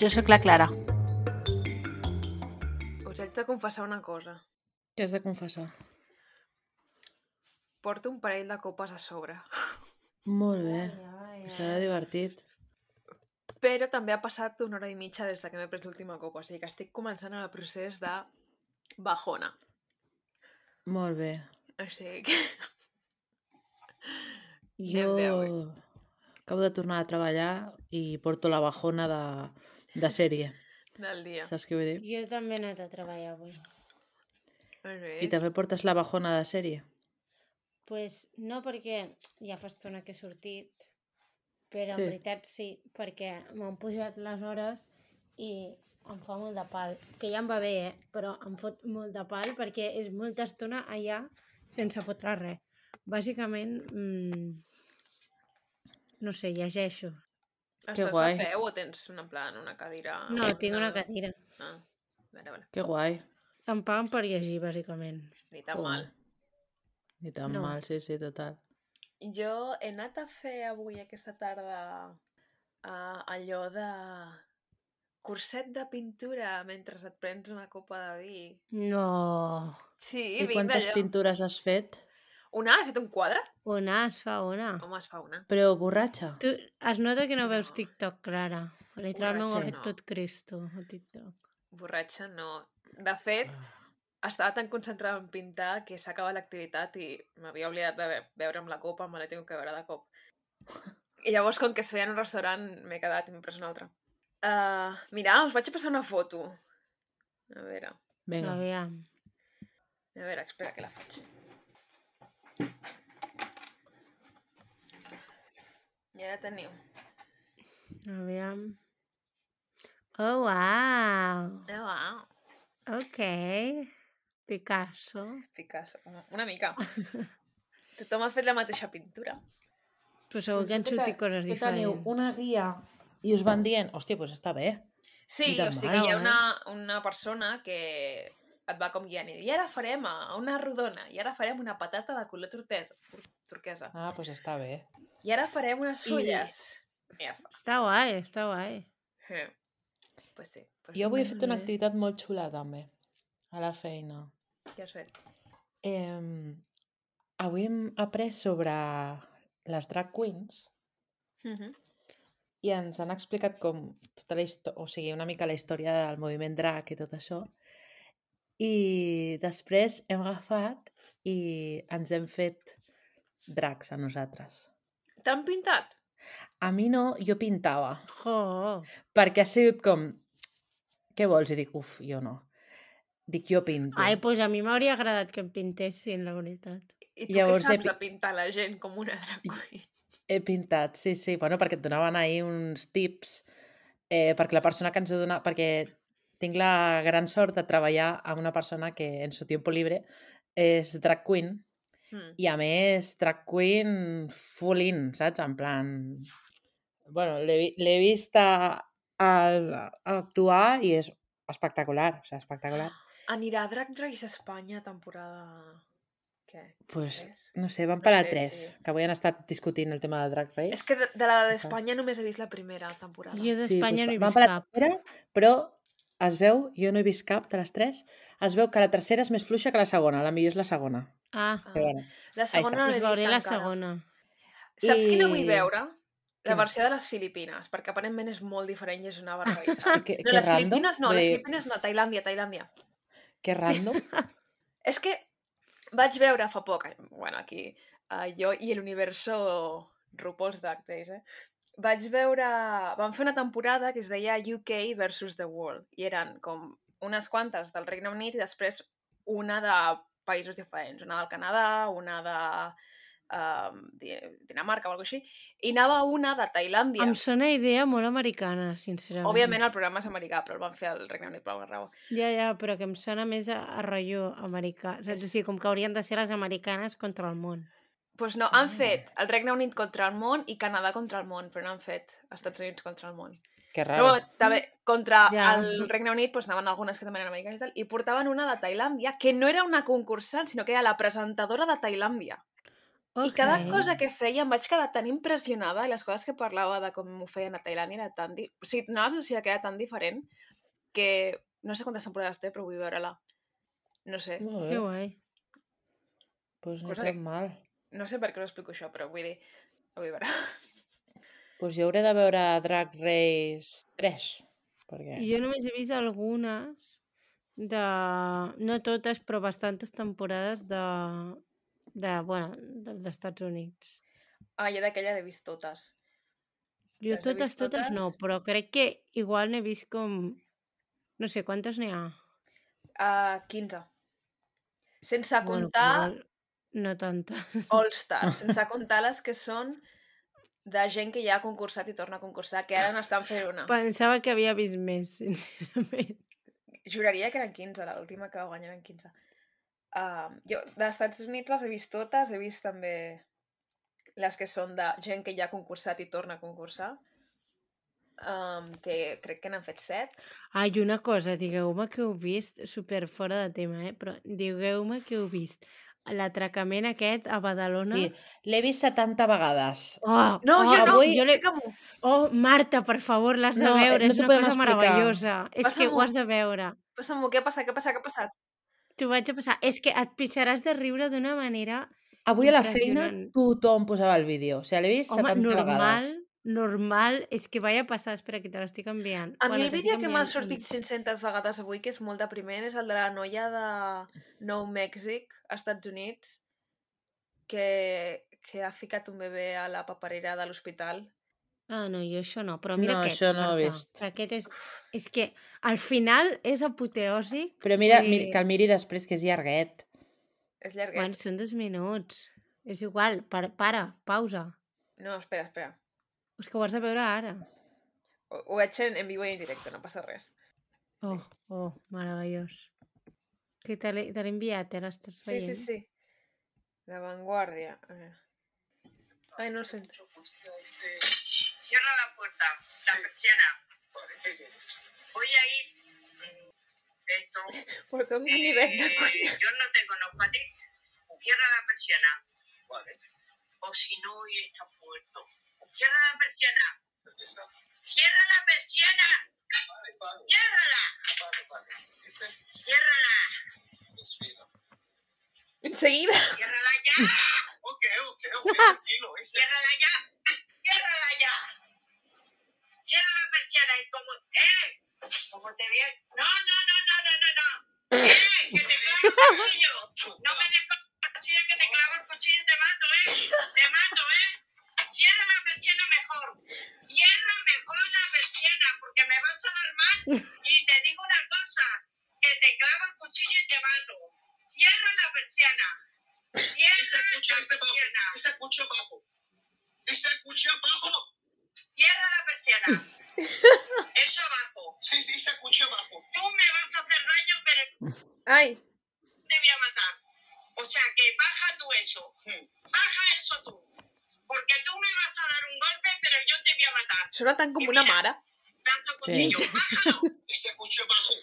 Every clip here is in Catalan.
Jo sóc la Clara. Us haig de confessar una cosa. Què has de confessar? Porto un parell de copes a sobre. Molt bé. Serà divertit. Però també ha passat una hora i mitja des de que m'he pres l'última copa, o sigui que estic començant el procés de bajona. Molt bé. O sigui que... Jo avui. acabo de tornar a treballar i porto la bajona de, de sèrie. Del dia. Saps què vull dir? Jo també he anat a treballar avui. I també portes la bajona de sèrie. pues no perquè ja fa estona que he sortit, però Sí. en veritat sí, perquè m'han pujat les hores i em fa molt de pal. Que ja em va bé, eh? però em fot molt de pal perquè és molta estona allà sense fotre res. Bàsicament, mmm, no sé, llegeixo. Estàs guai. a peu o tens en plan una cadira? No, tinc una cadira. Ah, vale, vale. Que guai. Em paguen per llegir, bàsicament. Ni tan Oh. mal. Ni tan No. mal, sí, sí, total. Jo he anat a fer avui aquesta tarda uh, allò de curset de pintura mentre et prens una copa de vi. No! Sí, I vinc quantes d'allò. pintures has fet? Una? He fet un quadre? Una, es fa una. Home, es fa una. Però borratxa? Tu, es nota que no veus No. TikTok, Clara. Literalment ho ha fet no. tot Cristo, a TikTok. Borratxa no. De fet, estava tan concentrada en pintar que s'ha acabat l'activitat i m'havia oblidat de ve- veure amb la copa, me la tinc que veure de cop. I llavors, com que es feia en un restaurant, m'he quedat i m'he pres una altra. Uh, mira, us vaig a passar una foto. A veure, Vinga. Aviam. a veure, espera que la faig. Ja la teniu. Aviam. Oh, wow! Oh, wow. Ok. Picasso. Picasso. Una- Una mica. Tothom ha fet la mateixa pintura. Però segur que han sortit coses que teniu diferents. una guia i us van dient, hòstia, doncs està bé. Sí, o sigui, mal, hi ha eh? una, una persona que et va com guiant i diu, i ara farem a una rodona, i ara farem una patata de color turquesa, turquesa, Ah, doncs està bé. I ara farem unes fulles. I ja està. Està guai, està guai. Sí. Pues sí. Pues Jo avui he fet una activitat molt xula, també, a la feina. Què has fet? Eh, avui hem après sobre les drag queens Uh -huh. i ens han explicat com tota la història, o sigui, una mica la història del moviment drag i tot això. I després hem agafat i ens hem fet drags a nosaltres. T'han pintat? A mi no, jo pintava, Jo! perquè ha sigut com... Què vols? I dic, uf, jo no. Dic, jo pinto. Ai, doncs a mi m'hauria agradat que em pintessin, la veritat. I tu Llavors què he saps pi- de pintar la gent com una drag queen? He pintat, sí, sí. Bueno, perquè et donaven ahir uns tips, eh, perquè la persona que ens ho dona... Perquè tinc la gran sort de treballar amb una persona que en su tiempo libre és drag queen Mm. i a més drag queen full in, saps? En plan... Bueno, l'he vi- l'he vist a, a, a actuar i és espectacular, o sigui, espectacular. Anirà Drag Race Espanya temporada... Què? Pues, Tres? no sé, van No per al sé, 3, sí. que avui han estat discutint el tema de Drag Race. És que de, de la d'Espanya només he vist la primera temporada. Jo d'Espanya no he vist cap. tercera, però es veu, jo no he vist cap de les tres, es veu que la tercera és més fluixa que la segona, la millor és la segona. Ah, Ah. Però bueno, La segona no l'he vist veuré la encara. segona. Saps quina vull I- veure? La Quina? versió de les Filipines, perquè aparentment és molt diferent i és una barbaritat. hosti, que, No, que les random. Filipines no, Vull les Filipines no, Tailàndia, Tailàndia. Que random. És que vaig veure fa poc, bueno, aquí, uh, jo i l'universo RuPaul's Drag Race, eh? Vaig veure... Vam fer una temporada que es deia UK versus the World, i eren com unes quantes del Regne Unit i després una de països diferents, una del Canadà, una de um, Dinamarca o alguna així, i anava una de Tailàndia. Em sona idea molt americana, sincerament. Òbviament el programa és americà, però el van fer al Regne Unit per alguna raó. Ja, ja, però que em sona més a, a rotllo americà. Saps? És- O sigui, com que haurien de ser les americanes contra el món. Doncs pues no, han fet el Regne Unit contra el món i Canadà contra el món, però no han fet Estats Units contra el món. Que Però raro. també contra Ja. el Regne Unit pues, anaven algunes que també eren americanes i tal, i portaven una de Tailàndia, que no era una concursant, sinó que era la presentadora de Tailàndia. Okay. I cada cosa que feia em vaig quedar tan impressionada i les coses que parlava de com ho feien a Tailàndia era tan... Di... O sigui, donava la sensació que era tan diferent que no sé quantes temporades té, però vull veure-la. No sé. Que guai. Pues ni Cosa tan que- mal. No sé per què ho explico això, però vull dir... Ho vull veure. Pues jo hauré de veure Drag Race 3. Perquè... Jo només he vist algunes de... No totes, però bastantes temporades de... de bueno, dels Estats Units. Ah, jo d'aquella l'he vist totes. Jo Les he totes, vist totes no, totes? però crec que igual n'he vist com... No sé, quantes n'hi ha? Uh, 15. Sense Bueno, comptar igual no tanta. All Stars, sense comptar les que són de gent que ja ha concursat i torna a concursar, que ara n'estan fent una. Pensava que havia vist més, sincerament. Juraria que eren 15, l'última que va guanyar eren 15. Um, jo, dels Estats Units les he vist totes, he vist també les que són de gent que ja ha concursat i torna a concursar, um, que crec que n'han fet 7. Ah, i una cosa, digueu-me que heu vist, super fora de tema, eh? però digueu-me que heu vist l'atracament aquest a Badalona. Sí, l'he vist 70 vegades. Oh, No, oh, jo no, avui- jo l'he-. Oh, Marta, per favor, l'has de No, eh, veure, no és una cosa explicar. meravellosa. És que ho has de veure. Passa'm-ho, què passa, què passa, què ha passat? T'ho vaig a passar. És que et pixaràs de riure d'una manera... Avui a la feina tothom posava el vídeo. O sigui, l'he vist Home, 70 normal, vegades. Normal, és que vaya a passar, espera, que te l'estic enviant. A mi el vídeo que m'ha sortit 500 vegades avui, que és molt depriment, és el de la noia de Nou Mèxic, Estats Units, que, que ha ficat un bebè a la paperera de l'hospital. Ah, no, jo això no, però mira No, aquest, això no ho he vist. que Aquest és... És que al final és apoteòsic. Però mira, Vull mira, que el miri després, que és llarguet. És llarguet. Bueno, són dos minuts. És igual, para, para pausa. No, espera, espera. És que ho has de veure ara. Ho, ho veig en, en vivo i en directe, no passa res. Oh, oh, meravellós. Que te l'he enviat, eh? L'estàs Sí, veient? sí, sí. La vanguardia. A ver. Ay, no lo sé. Cierra la puerta, la persiana. Voy a ir. Esto. Por todo un nivel de eh, yo no tengo no para ti. Cierra la persiana. O si no, hoy estás muerto. Cierra la persiana. Cierra la persiana. Ciérrala. Ciérrala. Enseguida. Ciérrala ya. Ok, ok, ok, tranquilo, ¿viste? Ciérrala ya. Ciérrala ya. Cierra la persiana y como, ¡eh! Como te ve. No, no, no, no, no, no, no. ¡Eh! Que te clavo el cuchillo. No me des cuchillo que te clavo el cuchillo y te mato, ¿eh? Te mato, ¿eh? Cierra la persiana mejor. Cierra mejor la persiana porque me vas a dar mal. Y te digo una cosa. Que te clavo el cuchillo y te mato. Cierra la persiana. Cierra Escucha la este bajo, persiana. este escucha abajo. Dice escucha abajo. Cierra la persiana. Eso abajo. Sí, sí, se escucha abajo. Tú me vas a hacer daño, pero Ay, te voy a matar. O sea que baja tú eso. Baja eso tú. Porque tú me vas a dar un golpe, pero yo te voy a matar. suena tan como una mara. Lanza cuchillo. Bájalo. Escucha abajo.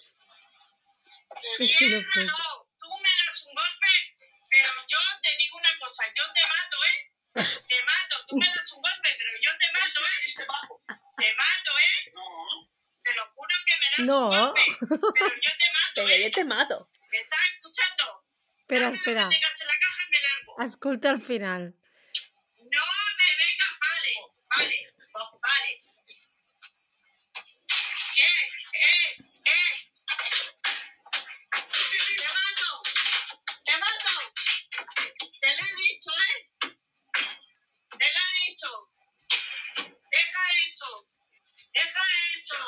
És que no puc. Ciérralo. Tú me das un golpe, pero yo te digo una cosa. Yo te mato, ¿eh? Te mato. Tú me das un golpe, pero yo te mato, ¿eh? Te mato, ¿eh? No, Te lo juro que me das No. un golpe. Pero yo te mato, Pero ¿eh? yo te mato. ¿Me estás escuchando? Espera, Dame espera. que tengas en la caja y me largo. Escolta al final. Vale, vale. ¿Qué? ¿Eh? ¿Eh? Te mato, te mato. Te lo he dicho, ¿eh? Te lo he dicho. Deja eso. Deja eso.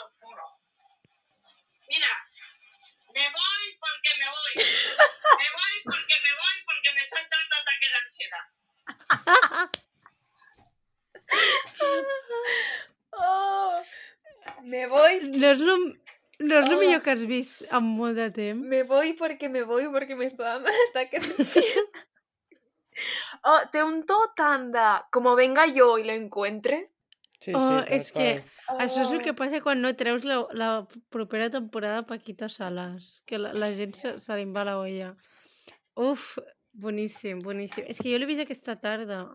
Mira, me voy porque me voy. Me voy porque me voy porque me está entrando ataque de ansiedad. Oh, me voy, No és lo, no és lo Oh. millor que has vist en molt de temps. me voy porque me voy porque me está dando ataque de. Oh, té un to tan de como venga yo y lo encuentre. Sí, Oh, tal és que qual. Això és el que Oh. passa quan no treus la, la propera temporada de Paquita Salas, que la, la gent se, se li va la olla. Uf, boníssim, boníssim. És que jo l'he vist aquesta tarda.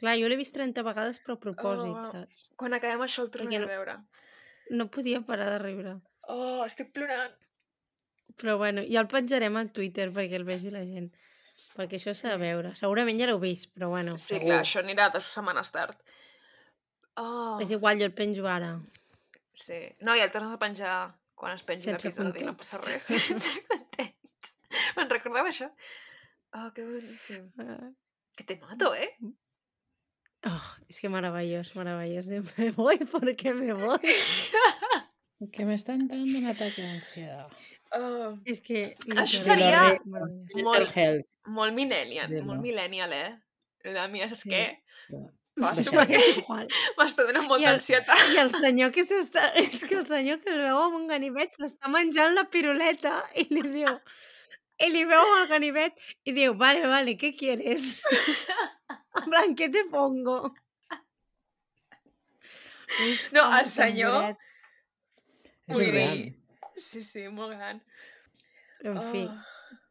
Clar, jo l'he vist 30 vegades però a propòsit, Oh. saps? Quan acabem això el tornaré Perquè a no- veure. No podia parar de riure. Oh, estic plorant. Però bueno, ja el penjarem al Twitter perquè el vegi la gent. Perquè això s'ha de veure. Segurament ja l'heu vist, però bueno. Sí, Segur. clar, això anirà dues setmanes tard. Oh, És igual, jo el penjo ara. sí. No, i el tornes a penjar quan es pengi Sense l'episodi, no passa res. Sense context. Me'n recordava això. Oh, que boníssim. Ah. Que te mato, eh? Oh, és que meravellós. Diu, Me voy porque me voy. Que me está entrando un ataque de ansiedad. Oh, És que... Això seria meravellós. Mental molt, molt millennial, Dir-lo. molt millennial, eh? De mi és Sí. que Ja. passo perquè m'està donant molta I el- ansietat. I el senyor que s'està... És que el senyor que el veu amb un ganivet s'està menjant la piruleta i li diu... I li veu amb el ganivet i diu, vale, vale, ¿qué quieres? En plan, ¿qué te pongo? Uf, No, el senyor... És Vull dir, gran. Sí, sí, molt gran. En fi. Oh.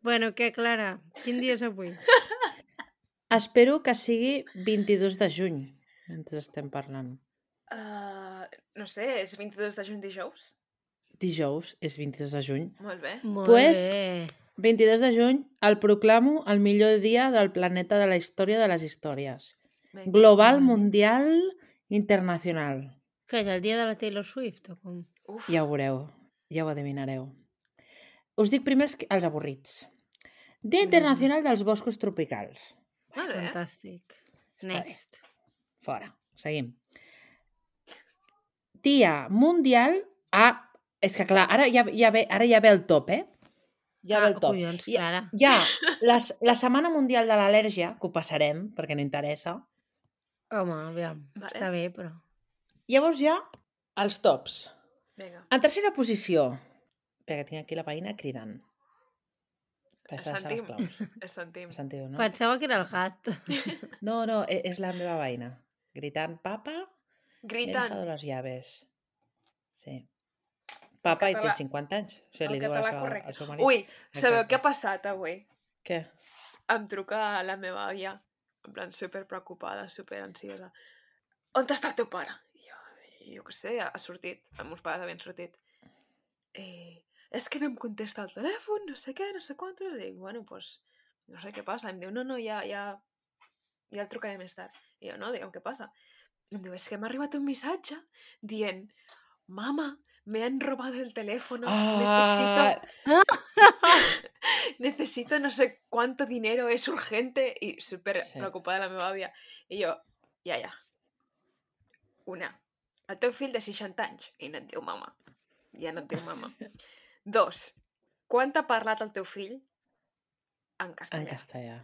Bueno, què, Clara? Quin dia és avui? Espero que sigui 22 de juny, mentre estem parlant. Uh, no sé, és 22 de juny dijous? Dijous és 22 de juny. Molt bé. Molt Pues- bé. 22 de juny el proclamo el millor dia del planeta de la història de les històries. Vinga. Global, Vale. mundial, internacional. Què és, el dia de la Taylor Swift o com? Uf, Ja ho veureu, ja ho adivinareu. Us dic primer els, avorrits. Dia. Internacional dels Boscos Tropicals. molt bé. Fantàstic. Està bé. Next. Fora. Seguim. Dia Mundial a... És que clar, ara ja, ja, ve, ara ja ve el top, eh? Ja ve el top. collons, Ja- Clara. Ja, les, la Setmana Mundial de l'Al·lèrgia, que ho passarem, perquè no interessa. Home, aviam, Vale. està bé, però... Llavors ja, els tops. Vinga. En tercera posició, perquè tinc aquí la veïna cridant. Les sentim. claus. El sentim. Ho sentiu, no? Pensava que era el gat. No, no, e- és la meva veïna. Gritant, papa, he Gritant. dejado las llaves. Sí. Papa i té català- 50 anys. O sigui, el li català seva, correcte. al seu marit. Ui, sabeu Exacte. què ha passat avui? Què? Em truca la meva àvia, en plan super preocupada, super ansiosa. On està el teu pare? I jo, jo què sé, ha sortit. Els meus pares havien sortit. Eh, és que no em contesta el telèfon, no sé què, no sé quantos. I dic, bueno, pues, no sé què passa. Em diu, no, no, ja, ja, ja el trucaré més tard. I jo, no, digue'm què passa. I em diu, és que m'ha arribat un missatge dient, mama, me han robado el teléfono, necesito Ah, necesito no sé cuánto dinero, es urgente. Y súper Sí. preocupada la meva àvia. I jo, ja, ja. Una, el teu fill de 60 anys i no et diu mama. Ja no et diu mama. Dos, quan t'ha parlat el teu fill? En castellà. en castellà.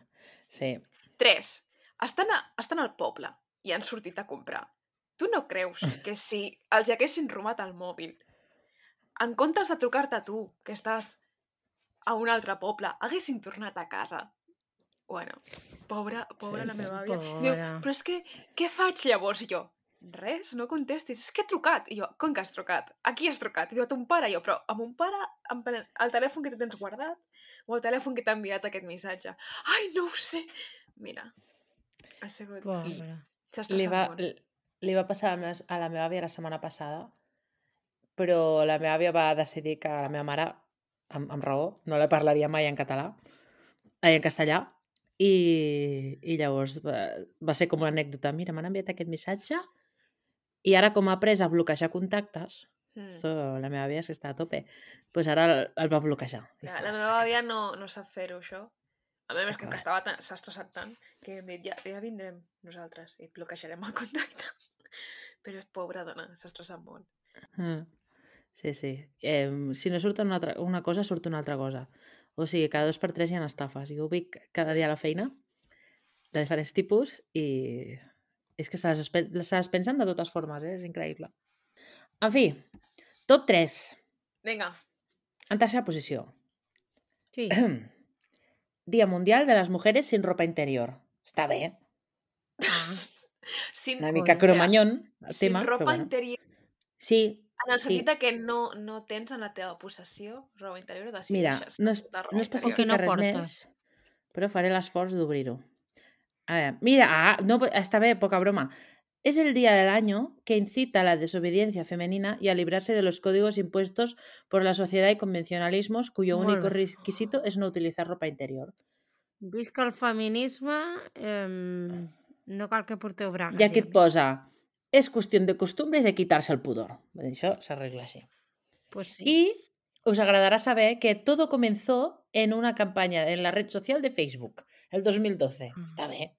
Sí. Tres, estan, a, estan al poble i han sortit a comprar. Tu no creus que si els haguessin robat el mòbil, en comptes de trucar-te a tu, que estàs a un altre poble, haguessin tornat a casa? Bueno, pobra, pobra Sí, la meva àvia. Diu, Pobra. però és que, què faig llavors? I jo, res, no contestis. És que he trucat. I jo, com que has trucat? A qui has trucat? I diu, a ton pare. I jo, però a mon pare, en plan, el telèfon que tu tens guardat o el telèfon que t'ha enviat aquest missatge? Ai, no ho sé. Mira, ha sigut... Pobra. Li va, molt. li va passar a la meva àvia la setmana passada, però la meva àvia va decidir que la meva mare, amb, amb raó, no la parlaria mai en català, ai, en castellà, i, i llavors va, va ser com una anècdota. Mira, m'han enviat aquest missatge i ara com ha après a bloquejar contactes, Mm. so, la meva àvia és que està a tope, doncs ara el, el va bloquejar. La, fa, la "Se meva acabó". àvia no, no sap fer-ho, això. A més, és que, estava tan- s'ha estressat tant que hem dit, ja, ja vindrem nosaltres i et bloquejarem el contacte. Però és pobra dona, s'ha estressat molt. Mm. Sí, sí. Eh, si no surt una, altra, una cosa, surt una altra cosa. O sigui, cada dos per tres hi ha estafes. Jo ho cada dia a la feina de diferents tipus i és que se les, se les pensen de totes formes, eh? és increïble. En fi, top 3. Vinga. En tercera posició. Sí. Día Mundial de las Mujeres sin ropa interior. Està bé, Ah, Sin, una mica cromanyón el sin tema, ropa però bueno. interior. Sí, En el sentit de que no, no tens en la teva possessió roba interior o Mira, decideixes no, es, no especifica no res portes. més, però faré l'esforç d'obrir-ho. A mira, ah, no, está bien, poca broma. Es el día del año que incita a la desobediencia femenina y a librarse de los códigos impuestos por la sociedad y convencionalismos cuyo Molt único bé. requisito es no utilizar ropa interior. Visca el feminisme, eh, no cal que porteu aquí et ja. posa, es cuestión de costumbre y de quitarse el pudor. Això s'arregla així. Pues sí. Y os agradará saber que todo comenzó en una campaña en la red social de Facebook, el 2012. Ah. Està bé.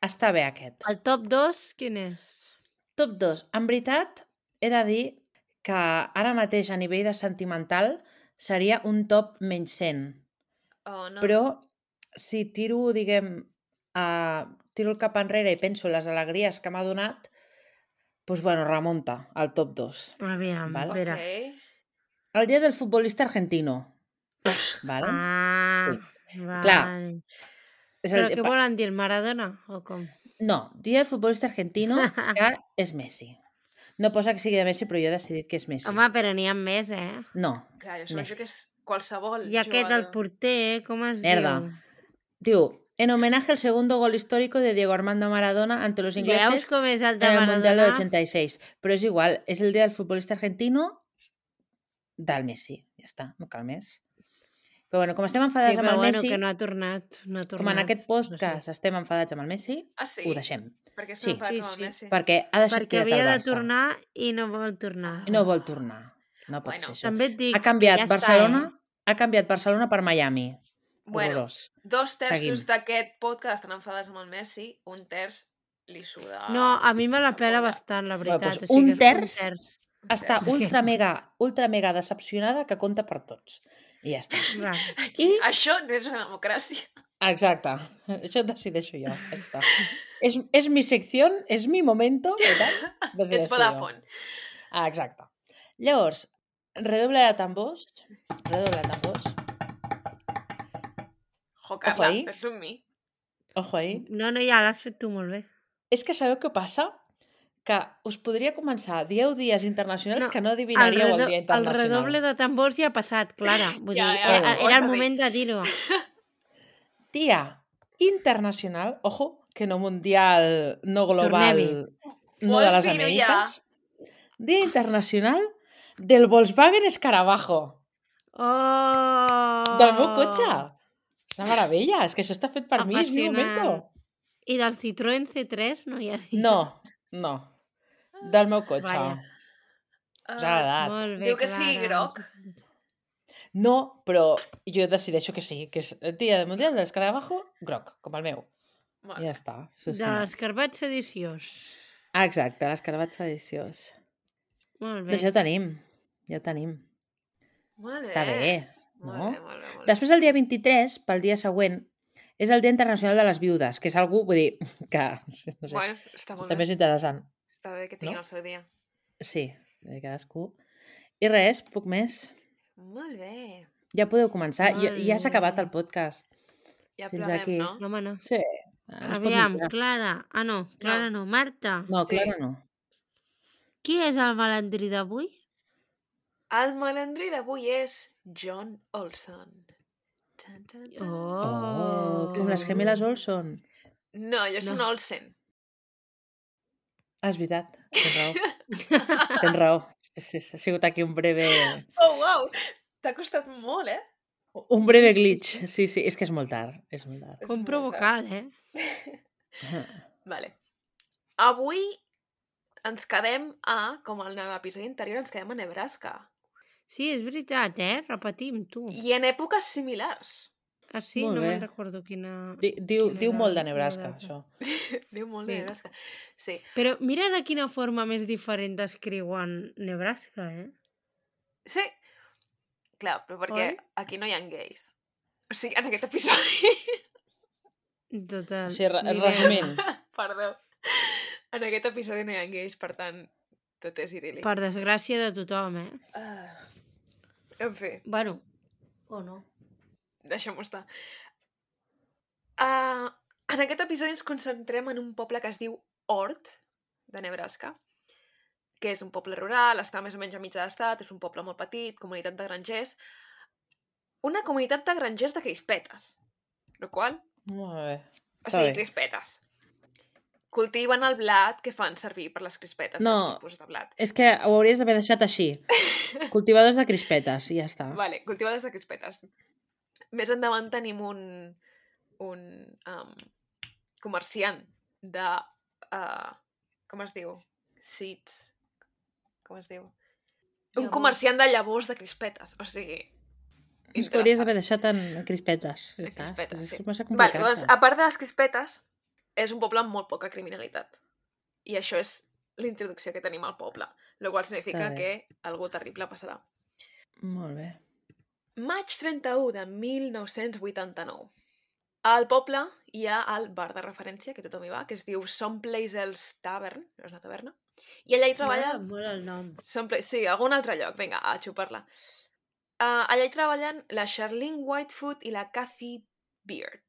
Està bé aquest. El top 2, quin és? Top 2. En veritat, he de dir que ara mateix a nivell de sentimental seria un top menys 100. Oh, no. Però si tiro, diguem, a... tiro el cap enrere i penso en les alegries que m'ha donat, doncs, bueno, remunta al top 2. Aviam, Val. espera. Ok. El dia del futbolista argentino. Vale? Ah, vale. Clar, És Però el... què volen dir, Maradona o com? No, dia del futbolista argentino que és Messi. No posa que sigui de Messi, però jo he decidit que és Messi. Home, però n'hi ha més, eh? No, Clar, jo Messi. suposo que és qualsevol I aquest, el jugador. porter, com es Merda. diu? Diu, en homenaje al segundo gol histórico de Diego Armando Maradona ante los ingleses com és el de en el Mundial Maradona? del 86. Però és igual, és el dia del futbolista argentino del Messi. Ja està, no cal més. Però bueno, com estem Sí, enfadats amb però el bueno, Messi, que no ha tornat. No ha tornat. com en aquest no sé. podcast estem enfadats amb el Messi, Ah, sí? ho deixem. Perquè Sí. estem enfadats Sí, amb el sí. Messi. Perquè ha deixat Perquè havia de tornar i no vol tornar. I no vol tornar. No pot Bueno, ser això. També et dic Ha canviat ja Barcelona, Està, eh? ha canviat Barcelona per Miami. Bueno, Horrorós. dos terços d'aquest podcast estan enfadats amb el Messi, un terç li suda... No, a mi me la pela bastant, la Bueno, veritat. doncs o sigui, un terç? Un terç. Està ultra mega, ultra mega decepcionada que compta per tots. I ja està. Va. I... Això no és una democràcia. Exacte. Això decideixo jo. Ja està. És, és mi secció, és mi momento, tant, Ets. Vodafone. Ah, exacte. Llavors, redoble de tambors. Redoble de tambors. Jo, Carla, ahí. és un mi. Ojo ahí. No, no, ja l'has fet tu molt bé. És que sabeu què passa? Que us podria començar 10 dies internacionals No, que no El, adivinaríeu el, redo dia el internacional. redoble de tambors ja ha passat, Clara. Vull Ja, dir, ja, era, era el moment de dir-ho. Día internacional, ojo, que no mundial, no global, no de les dir-ho ja? Amèriques. Día internacional del Volkswagen Escarabajo, Oh! del meu cotxe. És una meravella, és que això està fet per mi, és mi Apassionant. momento. I del Citroën C3 no hi ha dit. No, no, del meu cotxe. Vaja. Us ha agradat. Molt bé, Diu que sigui Clara. groc. No, però jo decideixo que sí, que és el dia del Mundial de l'Escarabajo, groc, com el meu. Bé. ja està. Sí. De l'escarbat sediciós. Ah, exacte, l'escarabat sediciós. Molt bé. Doncs ja ho tenim, ja ho tenim. Molt bé. Està bé, Molt no? bé, molt bé, molt bé. Després, el dia 23, pel dia següent, és el Dia Internacional de les Viudes, que és algú, vull dir, que no sé, Bueno, està molt també bé. és interessant. Està bé que tinguin no? el seu dia. Sí, de cadascú. I res, poc més. Molt bé. Ja podeu començar. Ja, Molt ja s'ha acabat el podcast. Ja Fins plovem, aquí. no? No, home, no. Sí. Ah, es Aviam. Clara. Ah, no, Clara no. Marta, No, Sí. Clara no. qui és el malandrí d'avui? El malandrí d'avui és John Olson. Tan, tan, tan. Oh, com les gemeles Olson. No, jo No. Olsen. Ah, és veritat. Tens raó. Tens raó. Sí, sí, sí, ha sigut aquí un breve... Oh, wow! T'ha costat molt, eh? Un breve Sí, sí, glitch. sí. Sí, sí, és que és molt tard. És molt tard. És Compro molt vocal, eh? Vale. Avui ens quedem a, com en l'episodi anterior, ens quedem a Nebraska. Sí, és veritat, eh? Repetim, tu. I en èpoques similars. Ah, sí? Molt no me'n recordo quina... Di, diu, Quina diu era molt de Nebraska, això. Diu molt de Sí. Nebraska. Sí. Però mira de quina forma més diferent descriuen Nebraska, eh? Sí. Clar, però perquè Oi? aquí no hi ha gais. O sigui, en aquest episodi... Total. O sigui, re- Ni resumint, Perdó. En aquest episodi no hi ha gais, per tant, tot és idíl·lic. Per desgràcia de tothom, eh? Ah. En fi, Bueno, o no. deixem-ho estar. Uh, en aquest episodi ens concentrem en un poble que es diu Ort, de Nebraska, que és un poble rural, està més o menys a mig de l'estat, és un poble molt petit, comunitat de grangers. Una comunitat de grangers de crispetes, el qual molt bé. O sigui, bé. crispetes. Cultiven el blat que fan servir per les crispetes, No. tipus de blat. És que ho hauries d'haver deixat així. Cultivadors de crispetes, i ja està. Vale, cultivades de crispetes. Més endavant tenim un, un um, comerciant de... Uh, com es diu? Seeds. Com es diu? Un Llavors. comerciant de llavors de crispetes. O sigui... És que hauries d'haver deixat en crispetes. Ja crispetes, sí. Vale, doncs, a part de les crispetes, és un poble amb molt poca criminalitat. I això és la introducció que tenim al poble, el qual significa que algú terrible passarà. Molt bé. Maig 31 de 1989. Al poble hi ha el bar de referència, que tothom hi va, que es diu Someplace Else Tavern, no és una taverna, i allà hi treballa... M'agrada molt el nom. Somepla... Sí, algun altre lloc, vinga, a xupar-la. Uh, allà hi treballen la Charlene Whitefoot i la Kathy Beard,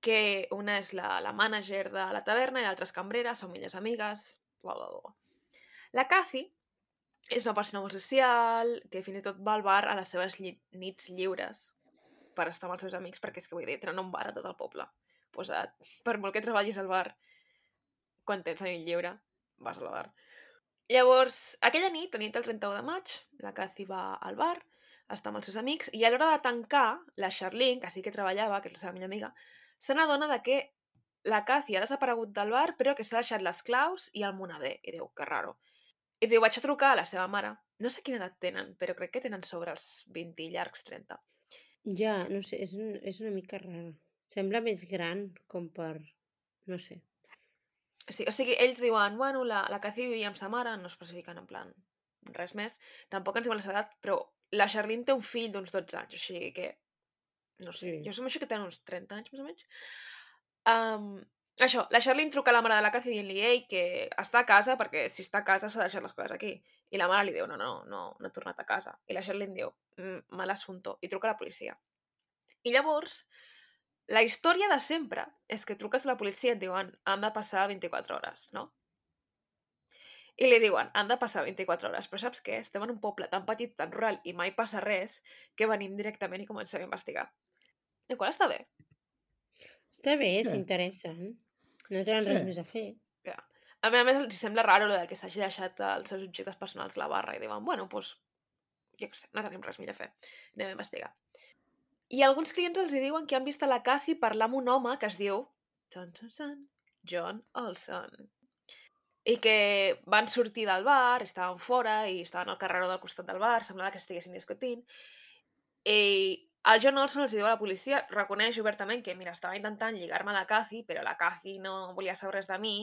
que una és la, la mànager de la taverna i l'altra és cambrera, són millors amigues, bla, bla, bla. La Kathy és una persona molt social, que fins i tot va al bar a les seves lli nits lliures per estar amb els seus amics, perquè és que vull dir, tenen un bar a tot el poble. Pues, uh, per molt que treballis al bar, quan tens nit lliure, vas al bar. Llavors, aquella nit, la nit del 31 de maig, la Cathy va al bar, està amb els seus amics, i a l'hora de tancar, la Charlene, que sí que treballava, que és la seva millor amiga, se n'adona de que la Cathy ha desaparegut del bar, però que s'ha deixat les claus i el moneder. I diu, que raro. I diu, vaig a trucar a la seva mare. No sé quina edat tenen, però crec que tenen sobre els 20 i llargs 30. Ja, no sé, és, un, és una mica rara. Sembla més gran, com per... No sé. Sí, o sigui, ells diuen, bueno, la, la Cathy vivia amb sa mare, no especifiquen en plan res més. Tampoc ens diuen la seva edat, però la Charlene té un fill d'uns 12 anys, o sigui que... No sé, Sí. jo assumeixo que tenen uns 30 anys, més o menys. Um, això, la Charlene truca a la mare de la Cathy dient-li ei, que està a casa, perquè si està a casa s'ha deixat les coses aquí. I la mare li diu, no, no, no, no he tornat a casa. I la Charlene diu, "Mm, mal assunto, i truca a la policia. I llavors, la història de sempre és que truques a la policia i et diuen han de passar 24 hores, no? I li diuen, han de passar 24 hores, però saps què? Estem en un poble tan petit, tan rural, i mai passa res, que venim directament i comencem a investigar. El qual està bé. Està bé, Sí. s'interessen. No tenen res Sí. més a fer. A més a més, els sembla raro lo de que s'hagi deixat els seus objectes personals a la barra i diuen, bueno, doncs, jo què sé, no tenim res millor a fer. Anem a investigar. I alguns clients els hi diuen que han vist a la Cathy parlar amb un home que es diu John, John, John, John Olson. I que van sortir del bar, estaven fora i estaven al carreró del costat del bar, semblava que estiguessin discutint. I el John Olson els diu a la policia, reconeix obertament que, mira, estava intentant lligar-me a la Cathy, però la Cathy no volia saber res de mi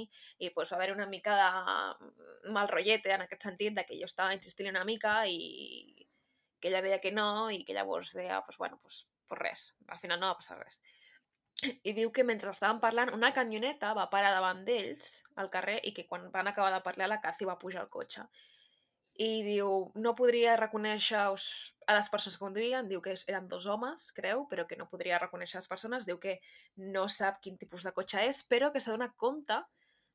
i pues, va haver una mica de mal rotllete en aquest sentit, de que jo estava insistint una mica i que ella deia que no i que llavors deia, pues, bueno, pues, pues res, al final no va passar res. I diu que mentre estaven parlant, una camioneta va parar davant d'ells al carrer i que quan van acabar de parlar la Cathy va pujar al cotxe. I diu, no podria reconèixer a les persones que conduïen, diu que eren dos homes, creu, però que no podria reconèixer les persones, diu que no sap quin tipus de cotxe és, però que s'ha donat compte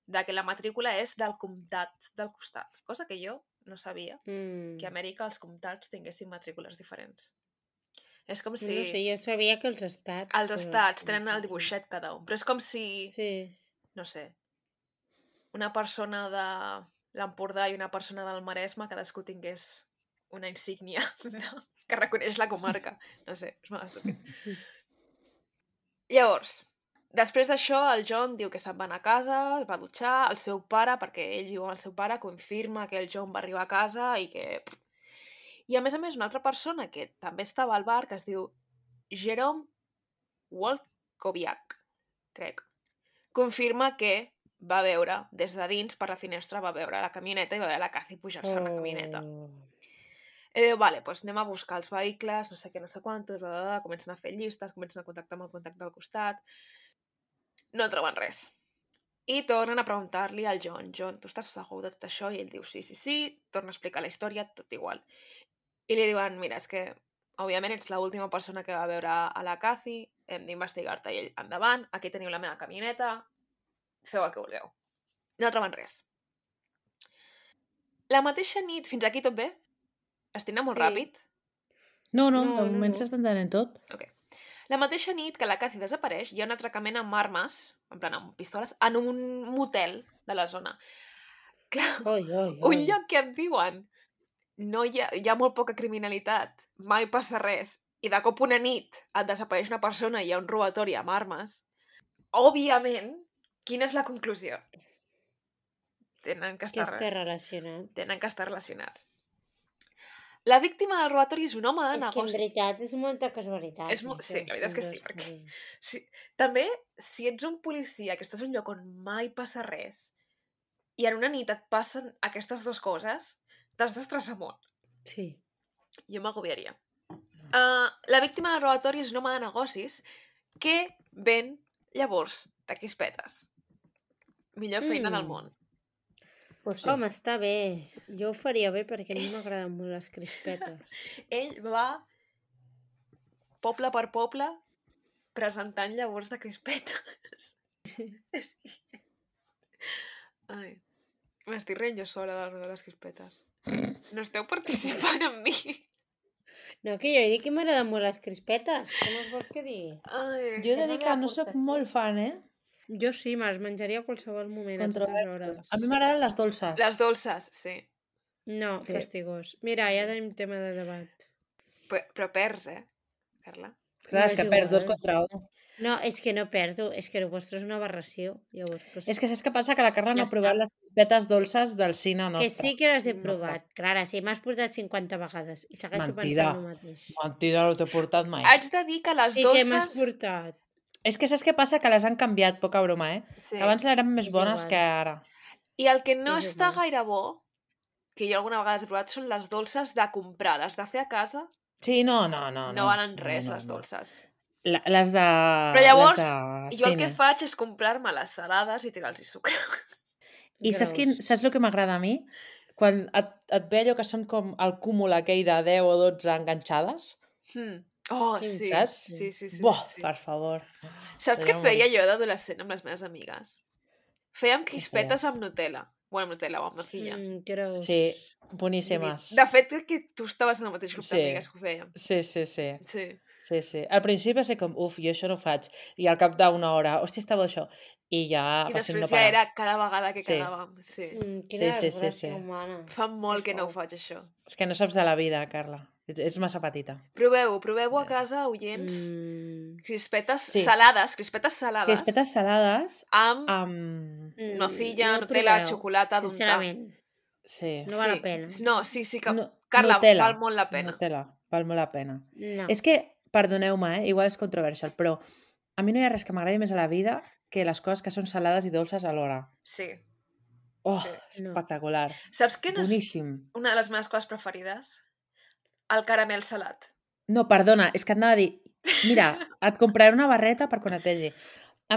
de que la matrícula és del comtat del costat, cosa que jo no sabia, Mm. que a Amèrica els comtats tinguessin matrícules diferents. És com si No sé, jo sabia que els estats... els però- estats tenen el dibuixet cada un, però és com si, Sí. no sé, una persona de l'Empordà i una persona del Maresme cadascú tingués una insígnia que reconeix la comarca. No sé, és molt estúpid. Llavors, després d'això, el John diu que se'n va anar a casa, es va dutxar, el seu pare, perquè ell viu amb el seu pare, confirma que el John va arribar a casa i que... I a més a més, una altra persona que també estava al bar, que es diu Jerome Wolkowiak, crec, confirma que va veure, des de dins, per la finestra, va veure la camioneta i va veure la Cathy pujar-se a la camioneta. Oh. I diu, vale, doncs anem a buscar els vehicles, no sé què, no sé quantos, bla, bla, bla, comencen a fer llistes, comencen a contactar amb el contacte del costat. No troben res. I tornen a preguntar-li al John, John, tu estàs segur de tot això? I ell diu, sí, sí, sí, torna a explicar la història, tot igual. I li diuen, mira, és que, òbviament, ets l'última persona que va veure a la Cathy, hem d'investigar-te. I ell, endavant, aquí teniu la meva camioneta, feu el que vulgueu. No troben res. La mateixa nit, fins aquí tot bé? Estic anant molt Sí. ràpid? No, no, No, de no, moment no. s'està entenent tot. La mateixa nit que la Cathy desapareix, hi ha un atracament amb armes, en plan amb pistoles, en un motel de la zona. Clar, Oi, oi, oi. un lloc que et diuen no hi ha, hi ha molt poca criminalitat, mai passa res, i de cop una nit et desapareix una persona i hi ha un robatori amb armes, òbviament, quina és la conclusió? Tenen que Que estar, està relacionat. tenen que estar relacionats. La víctima del robatori és un home de És que en negoci. veritat és molta casualitat. És mo- sí, la veritat és que sí, perquè-. Sí. També, si ets un policia que estàs en un lloc on mai passa res i en una nit et passen aquestes dues coses, t'has d'estressar molt. Sí. Jo m'agobiaria. Uh, la víctima del robatori és un home de negocis que ven llavors de crispetes. Millor feina Mm. del món. Pues Sí. Home, està bé. Jo ho faria bé perquè a mi m'agraden molt les crispetes. Ell va poble per poble presentant llavors de crispetes. Sí. Ai, m'estic rient jo sola de, de les crispetes. No esteu participant amb mi. No, que jo he dit que m'agraden molt les crispetes. Què més vols que digui? Ai. Jo he de dir que no sóc molt fan, eh? Jo sí, me les menjaria a qualsevol moment, a totes hores. A mi m'agraden les dolces. Les dolces, sí. No, Sí. fastigós. Mira, ja tenim tema de debat. Però, però perds, eh, Carla? Clar, és No, que és perds dos igual. contra un. No, és que no perdo, és que el vostre és una aberració. Llavors, pues, És que saps què passa? Que la Carla no Ja ha provat les crispetes dolces del cine que nostre. sí que les he No provat. Clara, sí, m'has portat 50 vegades i segueixo Mentida. pensant el mateix. Mentida, no t'he portat mai. Haig de dir que les sí que m'has dolces... portat. És que saps què passa? Que les han canviat, poca broma, eh? Sí. Abans eren més És bones que ara. I el que no És està igual. gaire bo, que jo alguna vegada he provat, són les dolces de comprar. Les de fer a casa Sí, no, no, no. no, no valen res, no, les no. dolces. La, les de... Però llavors, les de Jo el que faig és comprar-me les salades i tirar-los sucre. I saps, quin, saps el que m'agrada a mi? Quan et, et ve allò que són com el cúmul aquell de 10 o 12 enganxades. Hmm. Oh, Quin sí. saps? Sí, sí, sí. Buah, sí, sí. per favor. Saps què feia jo d'adolescent amb les meves amigues? Fèiem crispetes amb Nutella. Bueno, amb Nutella o amb nocilla. Mm. Gros. Sí, boníssimes. De fet, crec que tu estaves en el mateix grup Sí. d'amigues que ho fèiem. Sí, sí, sí. Sí. Sí, sí. Al principi va ser com, uf, jo això no ho faig. I al cap d'una hora, hòstia, està bo això. I ja I va ser després no ja era cada vegada que Sí. quedàvem. Sí. Mm, quina Sí, sí, sí, sí. humana. Fa molt que no ho faig, això. És que no saps de la vida, Carla. Ets, massa petita. Proveu-ho, proveu-ho a casa, oients. Mm. Crispetes Sí. salades, crispetes salades. Crispetes salades Amb amb... Mm, nocilla, no Nutella, proveu, xocolata, d'untar. Sincerament. Sí. No val sí. la pena. No, sí, sí que... No- Carla, Nutella. val molt la pena. Nutella, val molt la pena. No. És que, perdoneu-me, eh? igual és controversial, però a mi no hi ha res que m'agradi més a la vida que les coses que són salades i dolces alhora. Sí. Oh, Sí. No. espectacular. Saps què no és Boníssim. una de les meves coses preferides? El caramel salat. No, perdona, és que et anava a dir... Mira, et compraré una barreta per quan et vegi.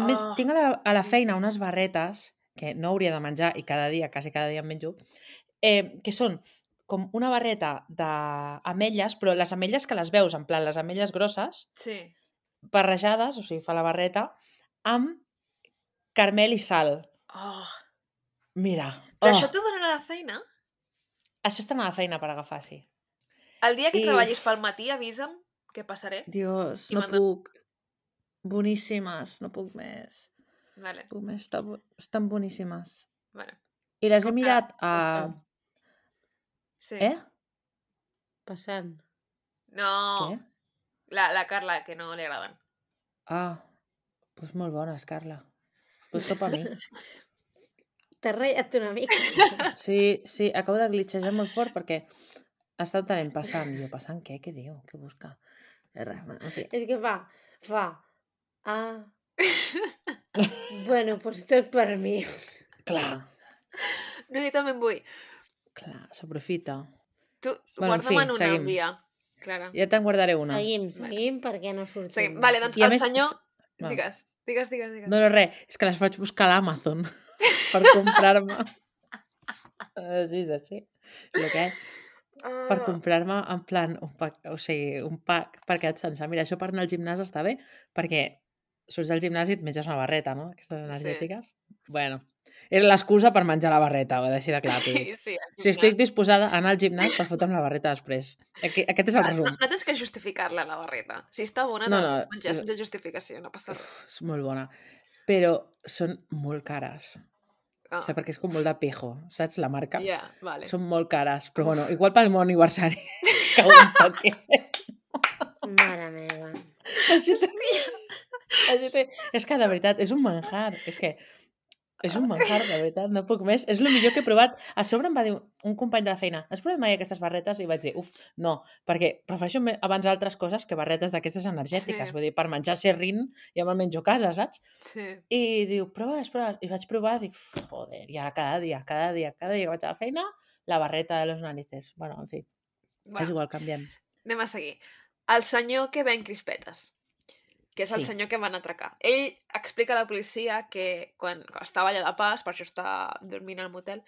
Mi, Oh, tinc a la, a la feina unes barretes que no hauria de menjar i cada dia, quasi cada dia em menjo, eh, que són com una barreta d'ametlles, però les ametlles que les veus, en plan, les ametlles grosses, Sí. barrejades, o sigui, fa la barreta, amb carmel i sal. Oh. Mira. Però oh, això t'ho donen a la feina? això està a la feina per agafar, sí. El dia que I- treballis pel matí, avisa'm que passaré. Dios, I no puc. Boníssimes, no puc més. Vale, Puc més, estan, bo- estan boníssimes. vale. I les he mirat a... Sí. Eh? Passant. No, Què? la, la Carla, que no li agraden. Ah, doncs molt bones, Carla. Doncs top a mi. T'has ratllat una mica. Sí, sí, acabo de glitchejar molt fort perquè està tenint passant. I jo, passant què? Què diu? Què busca? Eh, Res, bueno, en fi. És que fa, fa, ah... bueno, doncs tot per mi. Clar, No, jo també en vull. clar, s'aprofita. Tu, Bueno, en guarda-me'n fi, una seguim. un dia, Clara. Ja te'n guardaré una. Seguim, seguim, perquè no sortim. Seguim. Vale, doncs I el més, senyor... va. Digues. Digues, digues, digues. No, no, res, és que les vaig buscar a l'Amazon per comprar-me. Així és així. Lo que és, per Ah, comprar-me en plan un pack, o sigui, un pack per aquest sencer. Mira, això per anar al gimnàs està bé, perquè surts del gimnàs i et menges una barreta, no? Aquestes energètiques. Bueno, era l'excusa per menjar la barreta, ho he deixat de clar. Sí, sí. Si estic disposada a anar al gimnàs per fotre'm la barreta després. Aqu- Aquest és el resum. No, no tens que justificar-la, la barreta. Si està bona, No, no, menjar sense justificació, no passa res. Uf, és molt bona. Però són molt cares. Ah, O sigui, perquè és com molt de pijo, saps? La marca. ja, vale. Són molt cares, però bueno, igual pel meu aniversari. que un paquet. Mare meva. Així te... Així te... És que, de veritat, és un manjar. És que és un manjar, de veritat, no puc més. És el millor que he provat. A sobre em va dir un company de la feina, has provat mai aquestes barretes? I vaig dir, uf, no, perquè prefereixo abans altres coses que barretes d'aquestes energètiques. Sí. Vull dir, per menjar serrín ja me'l menjo a casa, saps? Sí. I diu, prova-les, prova I vaig provar, dic, "Uf, joder, i ara cada dia, cada dia, cada dia que vaig a la feina, la barreta de los narices. Bueno, en fi, Va, és igual, canviem. anem a seguir. El senyor que ven crispetes, que és el Sí. senyor que van atracar. Ell explica a la policia que quan, estava allà de pas, per això està dormint al motel,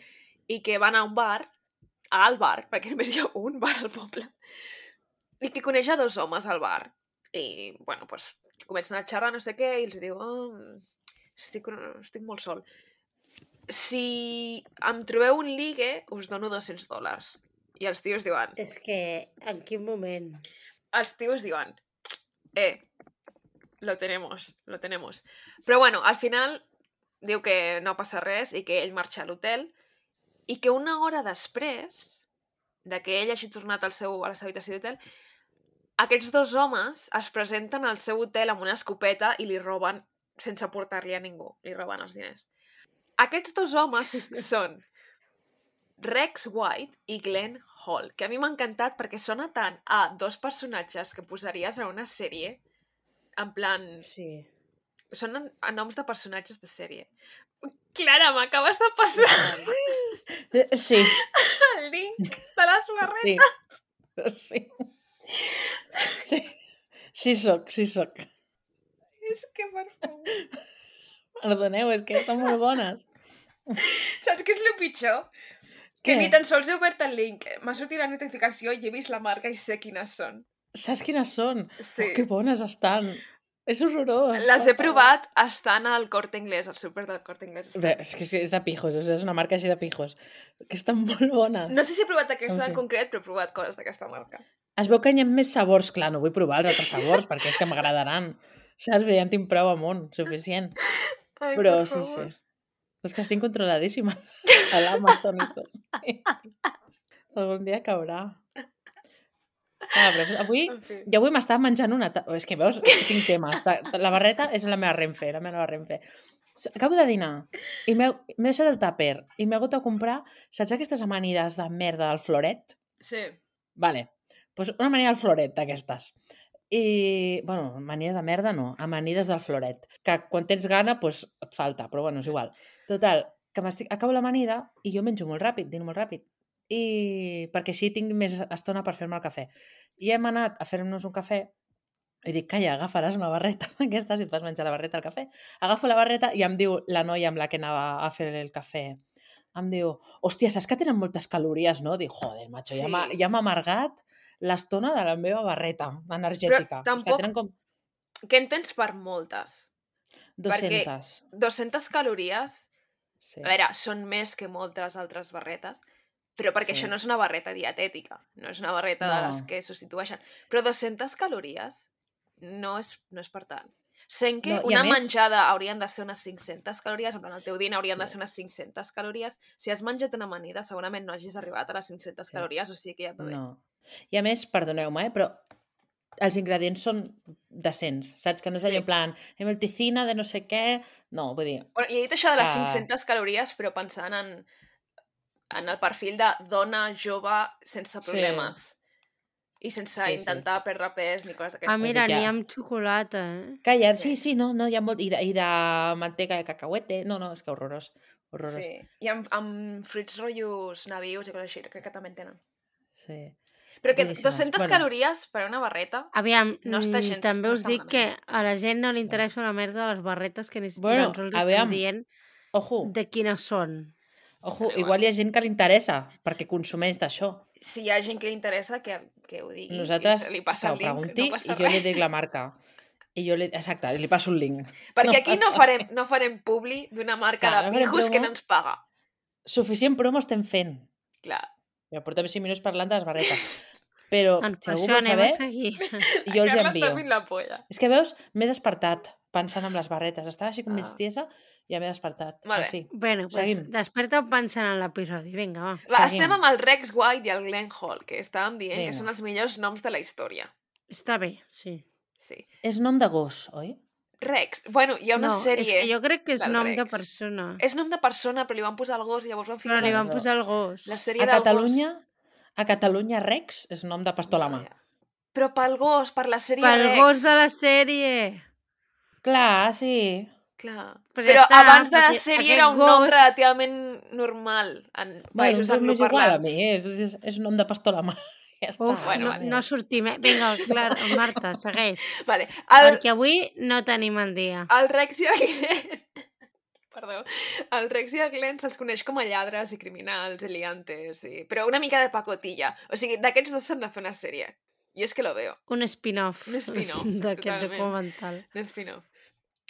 i que va anar a un bar, al bar, perquè només hi ha un bar al poble, i que coneix a dos homes al bar. I, bueno, pues, comencen a xerrar, no sé què, i els diu, oh, estic, estic molt sol. Si em trobeu un ligue, us dono 200 dòlars. I els tios diuen, És que, en quin moment? els tios diuen, eh, lo tenemos, lo tenemos. Però bueno, al final diu que no passa res i que ell marxa a l'hotel i que una hora després de que ell hagi tornat al seu, a la seva habitació d'hotel, aquests dos homes es presenten al seu hotel amb una escopeta i li roben sense portar-li a ningú, li roben els diners. Aquests dos homes són Rex White i Glenn Hall, que a mi m'ha encantat perquè sona tant a dos personatges que posaries a una sèrie, en plan, Sí. són a noms de personatges de sèrie. Clara, m'acabes de passar Eh, Sí, el link de les barretes. sí. Sí, sí, sí soc, sí soc. És que, per favor... Perdoneu, és que estan molt bones. Saps què és el pitjor? Que Què? ni tan sols he obert el link. M'ha sortit la notificació i he vist la marca i sé quines són. Saps quines són? Sí. Oh, que bones estan. És horrorós. Les he provat estan al Corte Inglés, al súper del Corte Inglés. Bé, és que és de pijos, és una marca així de pijos. Que estan molt bones. No sé si he provat aquesta En en concret, però he provat coses d'aquesta marca. Es veu que hi ha més sabors, clar, no vull provar els altres sabors perquè és que m'agradaran. Saps? Bé, ja en tinc prou amunt, suficient. Ai, Però per sí, sí. És que estic controladíssima a l'Amazon i tot. Algun dia caurà. Ah, però avui, fi. jo avui m'estava menjant una... ta- És que veus, tinc temes. La barreta és la meva renfe, la meva renfe. Acabo de dinar i m'he deixat el tàper i m'he hagut de comprar, saps aquestes amanides de merda del floret? Sí. Vale, pues una amanida del floret d'aquestes. I, bueno, amanides de merda no, amanides del floret, que quan tens gana, pues, et falta, però bueno, és igual. Total, que acabo l'amanida i jo menjo molt ràpid, dino molt ràpid. I perquè així tinc més estona per fer-me el cafè. I hem anat a fer-nos un cafè i dic, calla, agafaràs una barreta d'aquestes i et vas menjar la barreta al cafè. Agafo la barreta i em diu la noia amb la que anava a fer el cafè, em diu, hòstia, saps que tenen moltes calories, no? Dic, joder, macho, ja Sí. m'ha ja m'ha amargat l'estona de la meva barreta energètica. És que tampoc- tenen com Què en tens per moltes? 200. 200 calories, Sí. a veure, són més que moltes altres barretes, però perquè Sí. això no és una barreta dietètica, no és una barreta de les No. que substitueixen. Però 200 calories no és, no és per tant. Sent que No, una més- menjada haurien de ser unes 500 calories, en plan, el teu dinar haurien de Sí. ser unes 500 calories. Si has menjat una amanida, segurament no hagis arribat a les 500 Sí. calories, o sigui que ja et va bé. No. I a més, perdoneu-me, eh, però els ingredients són decents, saps? Que no és Sí. allò en plan, emulticina de no sé què... No, vull dir, Bueno, i he dit això de les Ah. 500 calories, però pensant en, en el perfil de dona jove sense Sí. problemes. I sense Sí, sí. intentar perdre pes ni coses d'aquestes. Ah, mira, ja. n'hi ha amb xocolata, eh? Calla, Sí. sí, sí, no, no, hi ha molt... I de, i de manteca de cacahuete, no, no, és que horrorós, horrorós. Sí. I amb, amb fruits rotllos navius i coses així, crec que també en tenen. sí. Però que Boníssimes. 200 Bueno. calories per una barreta... Aviam, No està mm, gens- també no us està dic que a la gent no li interessa una merda de les barretes que ni Bueno, tan sols li aviam. estan dient Ojo, de quines són. Ojo, Però igual. hi ha gent que li interessa, perquè consumeix d'això. Si hi ha gent que li interessa, que, que ho digui. Nosaltres, li que passa ho el link, pregunti no i jo li dic la marca. I jo li... Exacte, li passo un link. Perquè no aquí no farem, no farem publi d'una marca Clar, de no pijos que promo. no ens paga. Suficient promo estem fent. Clar. Ja portem 5 minuts parlant de les barretes. Però, Doncs si algú vol saber, jo els envio. la polla. És que veus, m'he despertat pensant en les barretes. Estava així com mig Ah. tiesa i ja m'he despertat. Molt En bé. fi. bueno, doncs Seguim. desperta't pensant en l'episodi. Vinga, va. Va, Seguim. estem amb el Rex White i el Glenn Hall, que estàvem dient Vinga. que són els millors noms de la història. Està bé, sí. Sí. És nom de gos, oi? Rex. Bueno, hi ha una no, sèrie... És que jo crec que és nom de Rex. persona. És nom de persona, però li van posar el gos i llavors van Però ficar li les- van posar el gos. la sèrie A Catalunya, gos. a Catalunya Rex és nom de pastor a la mà. Però pel gos, per la sèrie Pel Rex. gos de la sèrie. Clar, sí. Clar. Però Però, està, abans de la sèrie era un nom gos- relativament normal en Bueno, països doncs m'és igual a angloparlants. mi, eh? és, és nom de pastor a la mà. Ja està. Uf, Bueno, no, vale. no sortim. Eh? Vinga, clar, Marta, segueix. Vale. El, Perquè avui no tenim el dia. el Rex i el Glenn... Perdó. El Rex i el Glenn se'ls coneix com a lladres i criminals i liantes, i... però una mica de pacotilla. O sigui, d'aquests dos s'han de fer una sèrie. Jo és que lo veo. Un spin-off. Un spin-off, D'aquest documental. Un spin-off.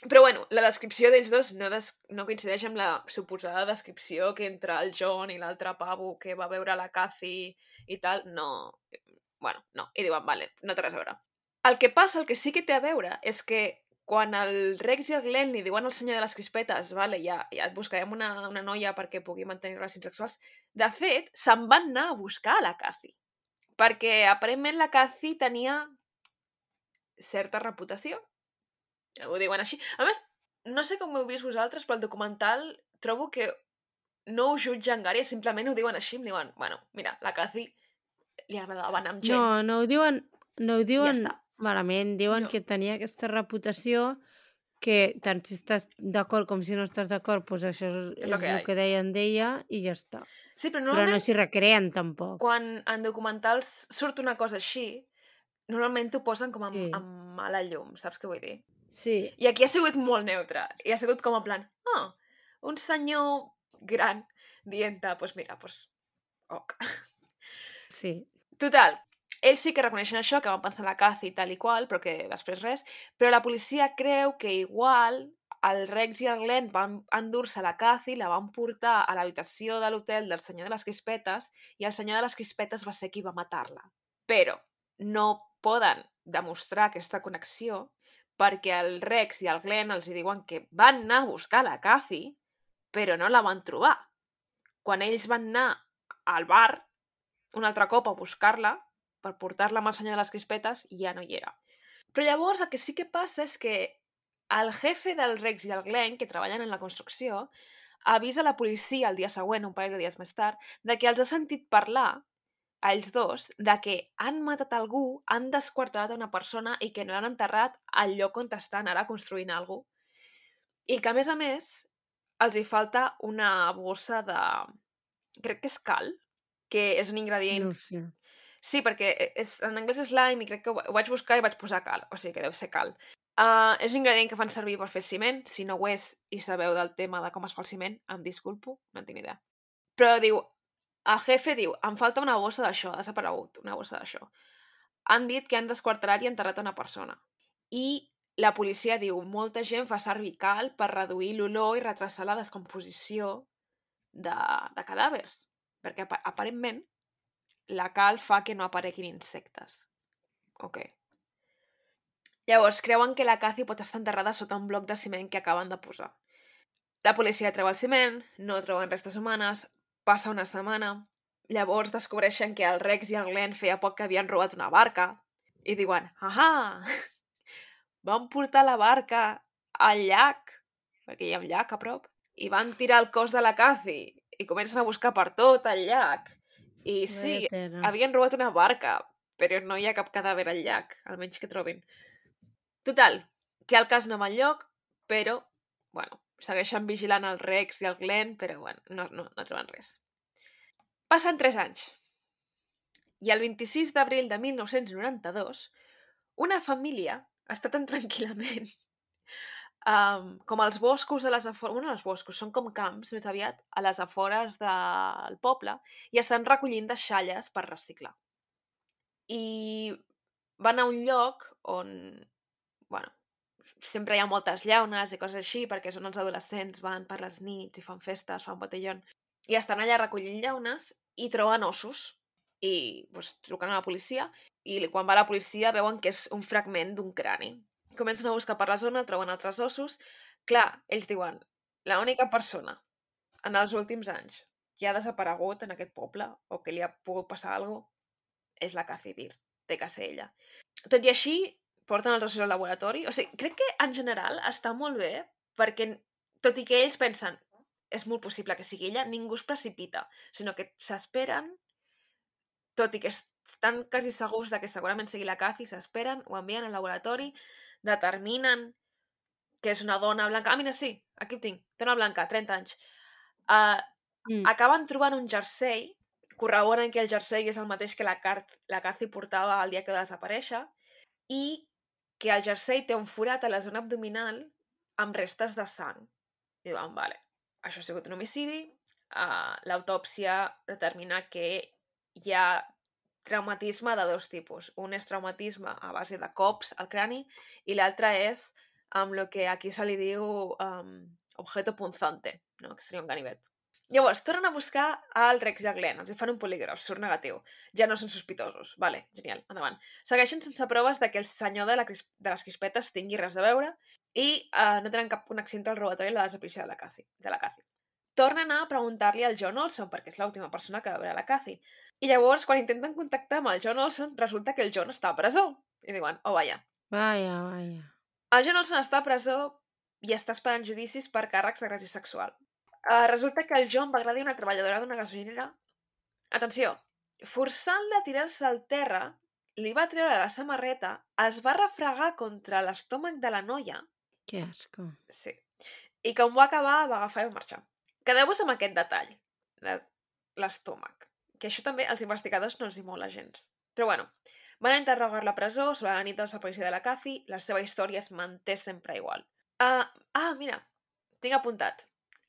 Però bueno, la descripció d'ells dos no, des... no coincideix amb la suposada descripció que entre el John i l'altre pavo que va veure la Cathy i tal, no... Bueno, no. I diuen, vale, no té res a veure. El que passa, el que sí que té a veure, és que quan el Rex i el Glenn li diuen al senyor de les crispetes, vale, ja, ja et buscarem una, una noia perquè pugui mantenir relacions sexuals, de fet, se'n van anar a buscar a la Cathy. Perquè aparentment la Cathy tenia certa reputació. Ho diuen així. A més, no sé com ho heu vist vosaltres, però el documental trobo que no ho jutgen gaire, simplement ho diuen així, em diuen, bueno, mira, la Cathy li agradava anar amb gent. No, no ho diuen, no ho diuen està. malament. Diuen No. que tenia aquesta reputació que tant si estàs d'acord com si no estàs d'acord, doncs això és, És lo és que el hay. que deien d'ella i ja està. Sí, però Però no s'hi recreen tampoc. quan en documentals surt una cosa així, normalment t'ho posen com amb, Sí. amb mala llum, saps què vull dir? Sí, I aquí ha sigut molt neutre. I ha sigut com en plan, ah, un senyor gran dient-te, doncs pues mira, doncs, ok. sí. Total, ells sí que reconeixen això, que van pensar en la Cathy i tal i qual, però que després res, però la policia creu que igual el Rex i el Glenn van endur-se la Cathy, la van portar a l'habitació de l'hotel del senyor de les crispetes i el senyor de les crispetes va ser qui va matar-la. Però no poden demostrar aquesta connexió perquè el Rex i el Glenn els diuen que van anar a buscar la Cathy, però no la van trobar. Quan ells van anar al bar un altre cop a buscar-la per portar-la amb el senyor de les crispetes ja no hi era. Però llavors el que sí que passa és que el jefe del Rex i el Glenn, que treballen en la construcció, avisa la policia el dia següent, un parell de dies més tard, de que els ha sentit parlar a ells dos de que han matat algú, han desquartat una persona i que no l'han enterrat al lloc on estan ara construint alguna cosa. I que, a més a més, els hi falta una bossa de... crec que és cal, que és un ingredient No sé. Sí, perquè e, és, en anglès és lime i crec que ho, ho vaig buscar i vaig posar cal, o sigui que deu ser cal. Uh, és un ingredient que fan servir per fer ciment, si no ho és i sabeu del tema de com es fa el ciment, em disculpo, no en tinc idea. Però diu, el jefe diu, em falta una bossa d'això, ha desaparegut una bossa d'això. Han dit que han desquarterat i enterrat una persona. I la policia diu, molta gent fa servir cal per reduir l'olor i retrasar la descomposició de, de cadàvers. Perquè apa- aparentment la cal fa que no apareguin insectes. Ok. Llavors, creuen que la Cathy pot estar enterrada sota un bloc de ciment que acaben de posar. La policia treu el ciment, no troben restes humanes, passa una setmana, llavors descobreixen que el Rex i el Glenn feia poc que havien robat una barca i diuen, ahà, van portar la barca al llac, perquè hi ha un llac a prop, i van tirar el cos de la Cathy i comencen a buscar per tot el llac. I sí, havien robat una barca, però no hi ha cap cadàver al llac, almenys que trobin. Total, que el cas no va enlloc, però, bueno, segueixen vigilant el Rex i el Glenn, però, bueno, no, no, no troben res. Passen 3 anys. I el 26 d'abril de 1992, una família està tan tranquil·lament um, com els boscos de les afores... Bueno, els boscos, són com camps, més aviat, a les afores del poble, i estan recollint deixalles per reciclar. I van a un lloc on, sempre hi ha moltes llaunes i coses així, perquè són els adolescents, van per les nits i fan festes, fan botellón, i estan allà recollint llaunes i troben ossos. I pues, truquen a la policia i quan va la policia veuen que és un fragment d'un crani. Comencen a buscar per la zona, troben altres ossos. Clar, ells diuen, l'única persona en els últims anys que ha desaparegut en aquest poble o que li ha pogut passar alguna cosa és la Cathy Beard. Té que ser ella. Tot i així, porten els ossos al laboratori. O sigui, crec que en general està molt bé perquè, tot i que ells pensen és molt possible que sigui ella, ningú es precipita, sinó que s'esperen, tot i que estan quasi segurs de que segurament sigui la Cathy, s'esperen, ho envien al laboratori, determinen que és una dona blanca. Ah, mira, sí, aquí ho tinc, dona blanca, 30 anys. Uh, Mm. acaben trobant un jersei, corroboren que el jersei és el mateix que la, Car la Cathy portava el dia que va desaparèixer, i que el jersei té un forat a la zona abdominal amb restes de sang. I diuen, vale, això ha sigut un homicidi, uh, l'autòpsia determina que hi ha traumatisme de dos tipus. Un és traumatisme a base de cops al crani i l'altre és amb el que aquí se li diu um, objeto punzante, no? que seria un ganivet. Llavors, tornen a buscar al Rex i a Glenn, els hi fan un polígraf, surt negatiu. Ja no són sospitosos. Vale, genial, endavant. Segueixen sense proves de que el senyor de, la cris de les crispetes tingui res a veure i uh, no tenen cap connexió entre el robatori i la desaparició de la Cathy. De la Cathy. Tornen a preguntar-li al John Olson, perquè és l'última persona que va veure la Cathy. I llavors, quan intenten contactar amb el John Olson, resulta que el John està a presó. I diuen, oh, vaja. Vaja, vaja. El John Olson està a presó i està esperant judicis per càrrecs d'agressió sexual. Uh, resulta que el John va agredir una treballadora d'una gasolinera. Atenció, forçant-la a tirar-se al terra, li va treure la samarreta, es va refregar contra l'estómac de la noia, Que asco. sí, i quan va acabar va agafar i va marxar. Quedeu-vos amb aquest detall, de l'estómac, que això també als investigadors no els hi mola gens. Però bueno, van interrogar la presó sobre la nit de la desaparició de la Cathy, la seva història es manté sempre igual. Uh, ah, mira, tinc apuntat.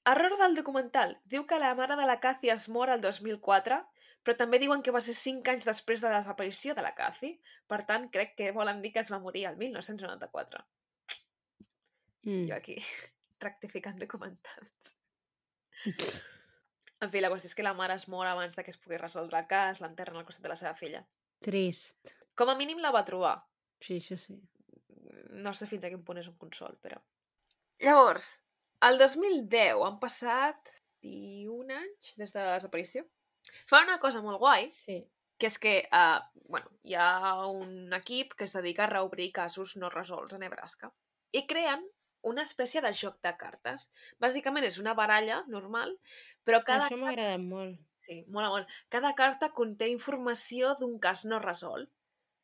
Error del documental. Diu que la mare de la Cathy es mor el 2004, però també diuen que va ser 5 anys després de la desaparició de la Cathy. Per tant, crec que volen dir que es va morir el 1994. Mm. Jo aquí, rectificant documentals. En fi, la qüestió és que la mare es mor abans de que es pugui resoldre el cas, l'enterren al costat de la seva filla. Trist. Com a mínim la va trobar. Sí, això sí. No sé fins a quin punt és un consol, però... Llavors, el 2010 han passat 21 anys des de la desaparició. Fa una cosa molt guai, Sí. que és que uh, bueno, hi ha un equip que es dedica a reobrir casos no resolts a Nebraska i creen una espècie de joc de cartes. Bàsicament és una baralla normal, però cada, Això m'ha agradat molt. sí, mola molt. cada carta conté informació d'un cas no resolt.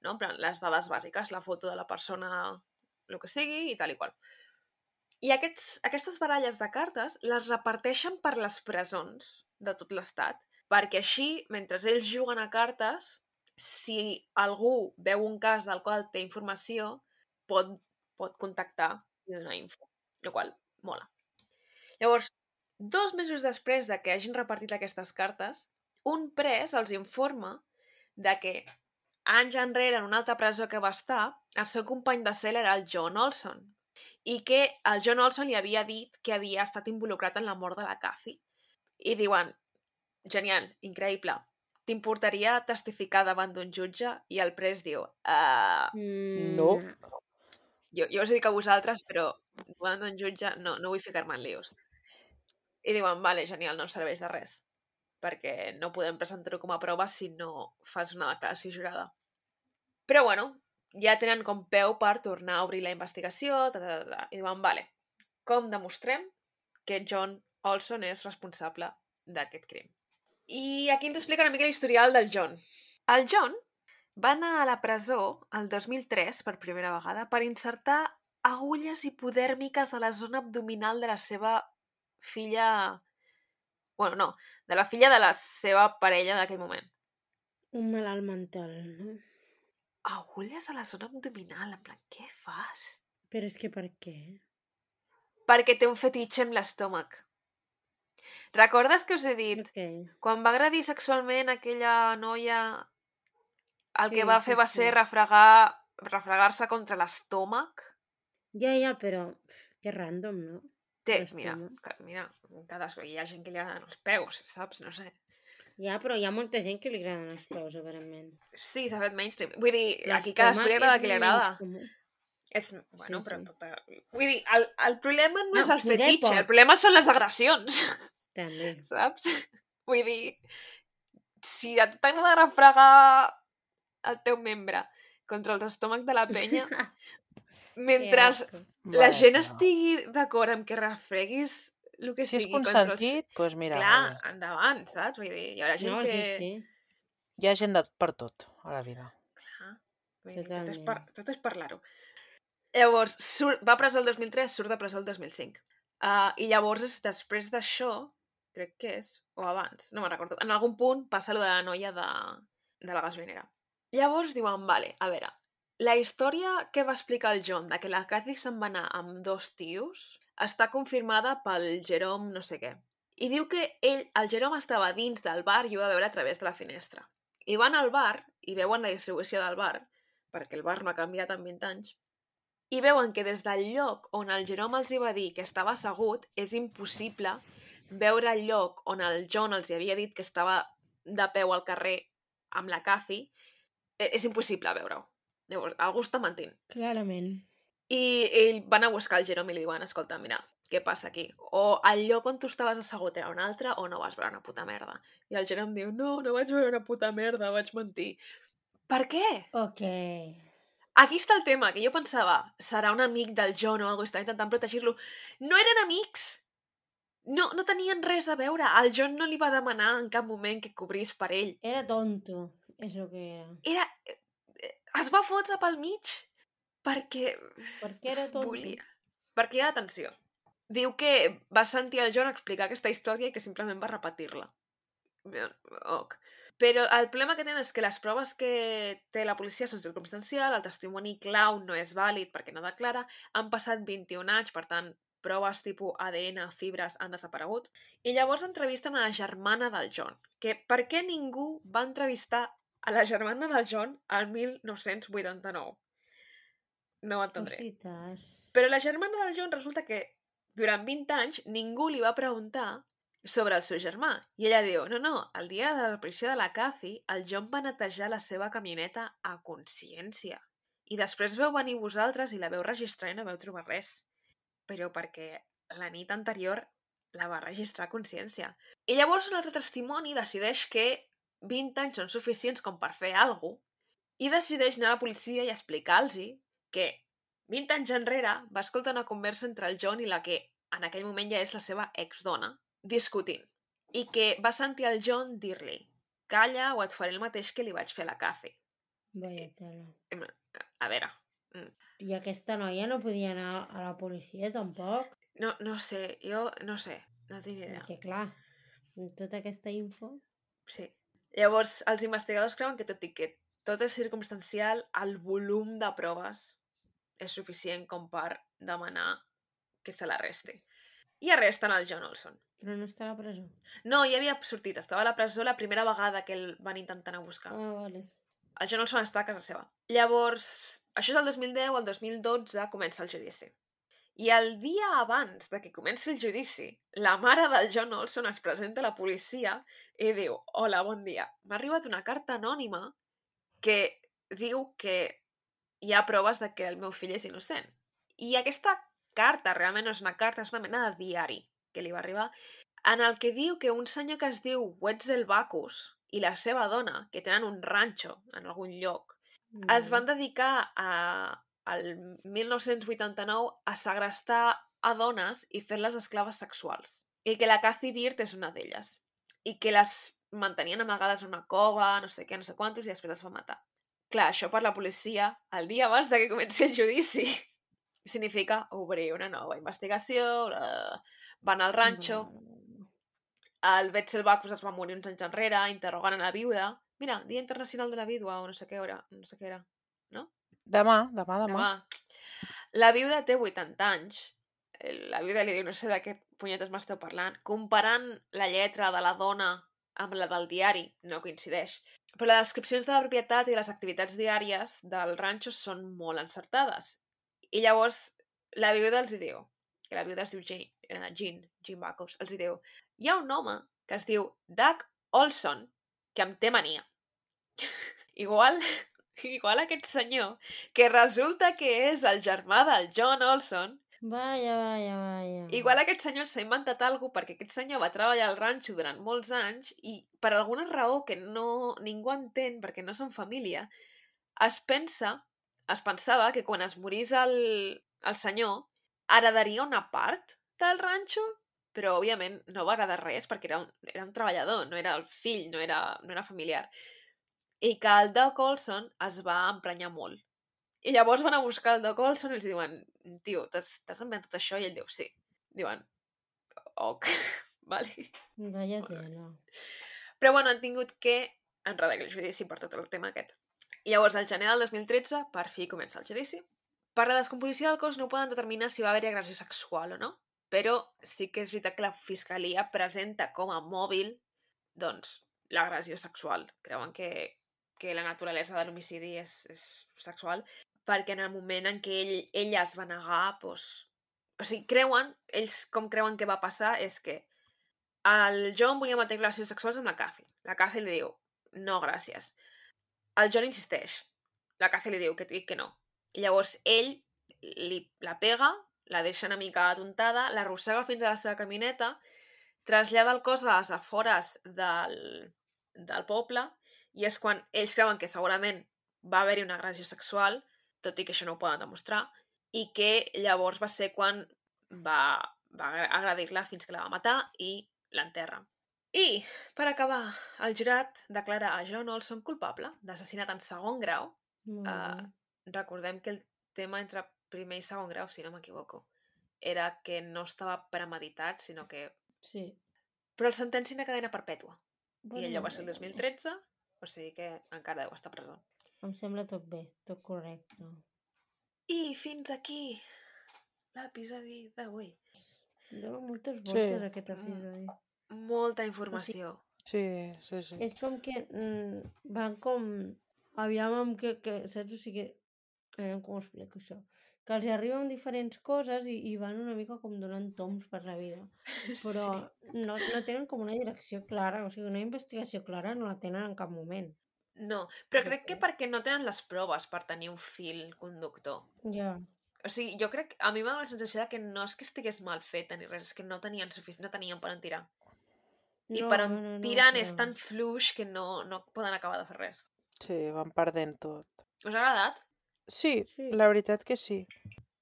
No? En plan, les dades bàsiques, la foto de la persona, el que sigui i tal i qual. I aquests, aquestes baralles de cartes les reparteixen per les presons de tot l'estat, perquè així, mentre ells juguen a cartes, si algú veu un cas del qual té informació, pot, pot contactar i donar info, el qual mola. Llavors, dos mesos després de que hagin repartit aquestes cartes, un pres els informa de que anys enrere en una altra presó que va estar, el seu company de cel era el John Olson, i que el John Olson li havia dit que havia estat involucrat en la mort de la Cathy. I diuen, genial, increïble, t'importaria testificar davant d'un jutge? I el pres diu, uh, No. jo, jo us ho dic a vosaltres, però davant d'un jutge no, no vull ficar-me en lius. I diuen, vale, genial, no serveix de res, perquè no podem presentar-ho com a prova si no fas una declaració jurada. Però bueno, ja tenen com peu per tornar a obrir la investigació, ta, ta, ta, ta, i diuen, vale, com demostrem que John Olson és responsable d'aquest crim? I aquí ens explica una mica l'historial del John. El John va anar a la presó el 2003 per primera vegada per insertar agulles hipodèrmiques a la zona abdominal de la seva filla... bueno, no, de la filla de la seva parella d'aquell moment. Un malalt mental, no? Agulles a la zona abdominal, en plan, què fas? Però és que per què? Perquè té un fetitxe amb l'estómac. Recordes que us he dit, Ok. quan va agredir sexualment aquella noia, el Sí, que va sí, fer va sí. ser refregar refregar-se contra l'estómac? Ja, ja, però... Que random, no? Té, mira, mira, cadascú, hi ha gent que li agraden els peus, saps? No sé. Ja, però hi ha molta gent que li agraden els peus, aparentment. Sí, s'ha fet mainstream. Vull dir, aquí L'estómac cadascú li agrada el que li agrada. És, bueno, Sí, però... sí. Tota... Vull dir, el, el problema no, No, és el fetitxe, el problema són les agressions, També. saps? Vull dir, si a tu t'agrada refregar el teu membre contra el estómac de la penya, mentre la gent estigui d'acord amb que refreguis el que Si és sigui contra els... consentit, doncs mira, Clar, mira, endavant, saps? Vull dir, hi haurà gent No, que... sí, sí. hi ha gent de per tot a la vida. Clar, vull dir, tot és, par tot és parlar-ho. Llavors, surt, va a presó el 2003, surt de presó el 2005. Uh, I llavors, és després d'això, crec que és, o abans, no me'n recordo, en algun punt passa lo de la noia de, de la gasolinera. Llavors diuen, vale, a veure, la història que va explicar el John de que la Cathy se'n va anar amb dos tios està confirmada pel Jerome no sé què. I diu que ell, el Jerome estava dins del bar i ho va veure a través de la finestra. I van al bar i veuen la distribució del bar, perquè el bar no ha canviat en 20 anys, i veuen que des del lloc on el Jerome els hi va dir que estava assegut és impossible veure el lloc on el John els hi havia dit que estava de peu al carrer amb la Cathy, eh, és impossible veure-ho. Llavors, algú està mentint. Clarament. I ell van a buscar el Jerome i li diuen, escolta, mira, què passa aquí? O el lloc on tu estaves assegut era un altre o no vas veure una puta merda. I el Jerome diu, no, no vaig veure una puta merda, vaig mentir. Per què? Ok. Aquí està el tema, que jo pensava, serà un amic del John o alguna cosa, intentant protegir-lo. No eren amics! No, no tenien res a veure. El John no li va demanar en cap moment que cobrís per ell. Era tonto, és el que era. Era... eh, Es va fotre pel mig perquè Per què era tonto? volia. Perquè hi ha atenció. Diu que va sentir el John explicar aquesta història i que simplement va repetir-la. Ok. Però el problema que tenen és que les proves que té la policia són circumstancial, el testimoni clau no és vàlid perquè no declara, han passat 21 anys, per tant, proves tipus ADN, fibres han desaparegut, i llavors entrevisten a la germana del John, que per què ningú va entrevistar a la germana del John al 1989? No ho entendré. Cosites. Però la germana del John resulta que durant 20 anys ningú li va preguntar sobre el seu germà. I ella diu, no, no, el dia de la policia de la Cathy, el John va netejar la seva camioneta a consciència. I després veu venir vosaltres i la veu registrar i no veu trobar res. Però perquè la nit anterior la va registrar a consciència. I llavors un altre testimoni decideix que 20 anys són suficients com per fer alguna i decideix anar a la policia i explicar-los que 20 anys enrere va escoltar una conversa entre el John i la que en aquell moment ja és la seva exdona, discutint. I que va sentir el John dir-li calla o et faré el mateix que li vaig fer a la Cathy. Vaya tela. A veure, I aquesta noia no podia anar a la policia, tampoc. no, no sé, jo no sé, no tinc idea. Perquè, clar, tota aquesta info... Sí. Llavors, els investigadors creuen que tot i que tot és circumstancial, el volum de proves és suficient com per demanar que se l'arresti. I arresten el John Olson. Però no està a la presó. No, ja havia sortit, estava a la presó la primera vegada que el van intentar anar a buscar. Ah, vale. El John Olson està a casa seva. Llavors, això és el 2010, el 2012 comença el judici. I el dia abans de que comenci el judici, la mare del John Olson es presenta a la policia i diu Hola, bon dia. M'ha arribat una carta anònima que diu que hi ha proves de que el meu fill és innocent. I aquesta carta realment no és una carta, és una mena de diari que li va arribar, en el que diu que un senyor que es diu Wetzel Bacchus i la seva dona, que tenen un ranxo en algun lloc, es van dedicar a, al 1989 a segrestar a dones i fer-les esclaves sexuals. I que la Cathy Beard és una d'elles. I que les mantenien amagades en una cova, no sé què, no sé quantos, i després les va matar. Clar, això per la policia, el dia abans de que comenci el judici, significa obrir una nova investigació, bla, van al ranxo, el Betzel Bacchus es va morir uns anys enrere, interrogant a la viuda. Mira, Dia Internacional de la Vídua o no sé què era. No sé què era. Demà, demà, demà. Demà. La viuda té 80 anys. El- La viuda li diu, no sé de què punyetes m'esteu parlant. Comparant la lletra de la dona amb la del diari, no coincideix. Però les descripcions de la propietat i les activitats diàries del ranxo són molt encertades. I llavors la viuda els hi diu, que la viuda es diu Jean, uh, Jean, Jean Backus, els hi diu, hi ha un home que es diu Doug Olson, que em té mania. igual, igual aquest senyor, que resulta que és el germà del John Olson, Vaya, vaya, vaya. Igual aquest senyor s'ha inventat alguna perquè aquest senyor va treballar al ranxo durant molts anys i per alguna raó que no ningú entén perquè no són família, es pensa, es pensava que quan es morís el, el senyor heredaria una part del ranxo, però òbviament no va heredar res perquè era un, era un treballador, no era el fill, no era, no era familiar. I que el Doc Olson es va emprenyar molt. I llavors van a buscar el Doc Olson i els diuen tio, t'has inventat això? I ell diu, sí. Diuen, ok, vale. Vaya tela. Però bueno, han tingut que enredar el judici per tot el tema aquest. I llavors, al gener del 2013, per fi comença el judici. Per la descomposició del cos no poden determinar si va haver-hi agressió sexual o no, però sí que és veritat que la fiscalia presenta com a mòbil, doncs, l'agressió sexual. Creuen que, que la naturalesa de l'homicidi és, és sexual, perquè en el moment en què ell, ella es va negar, doncs... O sigui, creuen, ells com creuen que va passar és que el John volia mantenir relacions sexuals amb la Cathy. La Cathy li diu, no, gràcies. El John insisteix. La Cathy li diu que, que no. I llavors ell li, la pega, la deixa una mica atontada, l'arrossega fins a la seva camioneta, trasllada el cos a les afores del, del poble i és quan ells creuen que segurament va haver-hi una agressió sexual, tot i que això no ho poden demostrar, i que llavors va ser quan va, va agredir-la fins que la va matar i l'enterra. I, per acabar, el jurat declara a John Olson culpable d'assassinat en segon grau. Uh, bé. recordem que el tema entre primer i segon grau, si no m'equivoco, era que no estava premeditat, sinó que... Sí. Però el sentencien a cadena perpètua. Bueno, I allò va ser el bé. 2013, o sigui que encara deu estar a presó. Em sembla tot bé, tot correcte. I fins aquí l'episodi d'avui. Dóna moltes voltes sí. aquest episodi. Molta informació. Sí, sí, sí. És com que mm, van com... Aviam amb que, que saps? O sigui, aviam com explico això. Que els arriben diferents coses i, i van una mica com donant toms per la vida. Però Sí. no, no tenen com una direcció clara, o sigui, una investigació clara no la tenen en cap moment. No, però Crec que que- perquè no tenen les proves per tenir un fil conductor. Ja. O sigui, jo crec... A mi m'ha donat la sensació de que no és que estigués mal feta ni res, és que no tenien, sufic... no tenien per on tirar. I No, per on no, no, tiren però- és tan fluix que no, no poden acabar de fer res. Sí, van perdent tot. Us ha agradat? Sí, Sí. la veritat que sí.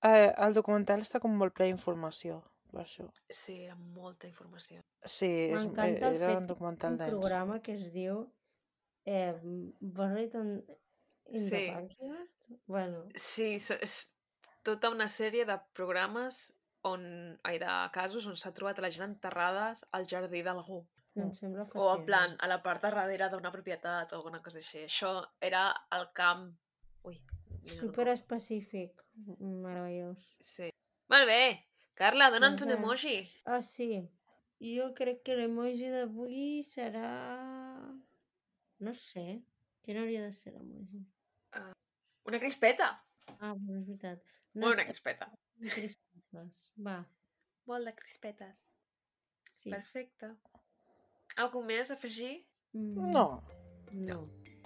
Eh, el documental està com molt ple d'informació, per això. Sí, era molta informació. Sí, és, era fet un documental un dens. programa que es diu eh, Buried in, in the Sí. Backyard. Bueno, Sí, és tota una sèrie de programes on, ai, de casos on s'ha trobat la gent enterrades al jardí d'algú. em sembla O fascinant. en plan, a la part de darrere d'una propietat o alguna cosa així. Això era el camp... Ui, Super específic. Meravellós. Sí. Molt bé. Carla, dona'ns un Doncs, eh, emoji. Ah, sí. Jo crec que l'emoji d'avui serà... No sé. Quin hauria de ser l'emoji? Una crispeta. Ah, bueno, és veritat. No una sé, crispeta. crispes. Va, Molt de crispetes. sí. Perfecte. Algú més a afegir? Mm, No, No.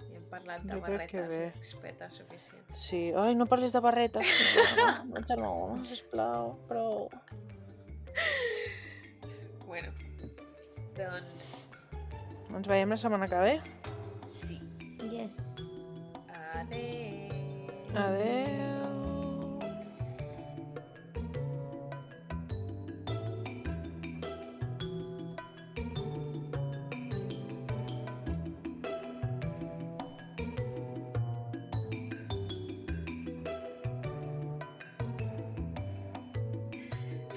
Ja hem parlat de Jo barretes i crispetes suficient. sí. Ai, no parlis de barretes. sisplau. No, no, sisplau, prou. Bueno, doncs Ens veiem la setmana que ve. Yes. Adéu. Adeu.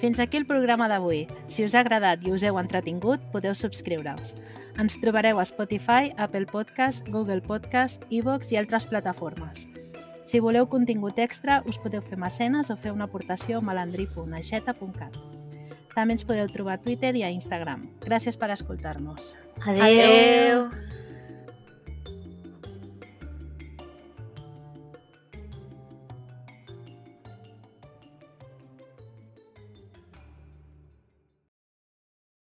Fins aquí el programa d'avui. Si us ha agradat i us heu entretingut, podeu subscriure-us. Ens trobareu a Spotify, Apple Podcast, Google Podcast, iVoox i altres plataformes. Si voleu contingut extra, us podeu fer mecenes o fer una aportació a malandrí.aixeta.cat. També ens podeu trobar a Twitter i a Instagram. Gràcies per escoltar-nos. Adéu. Adéu.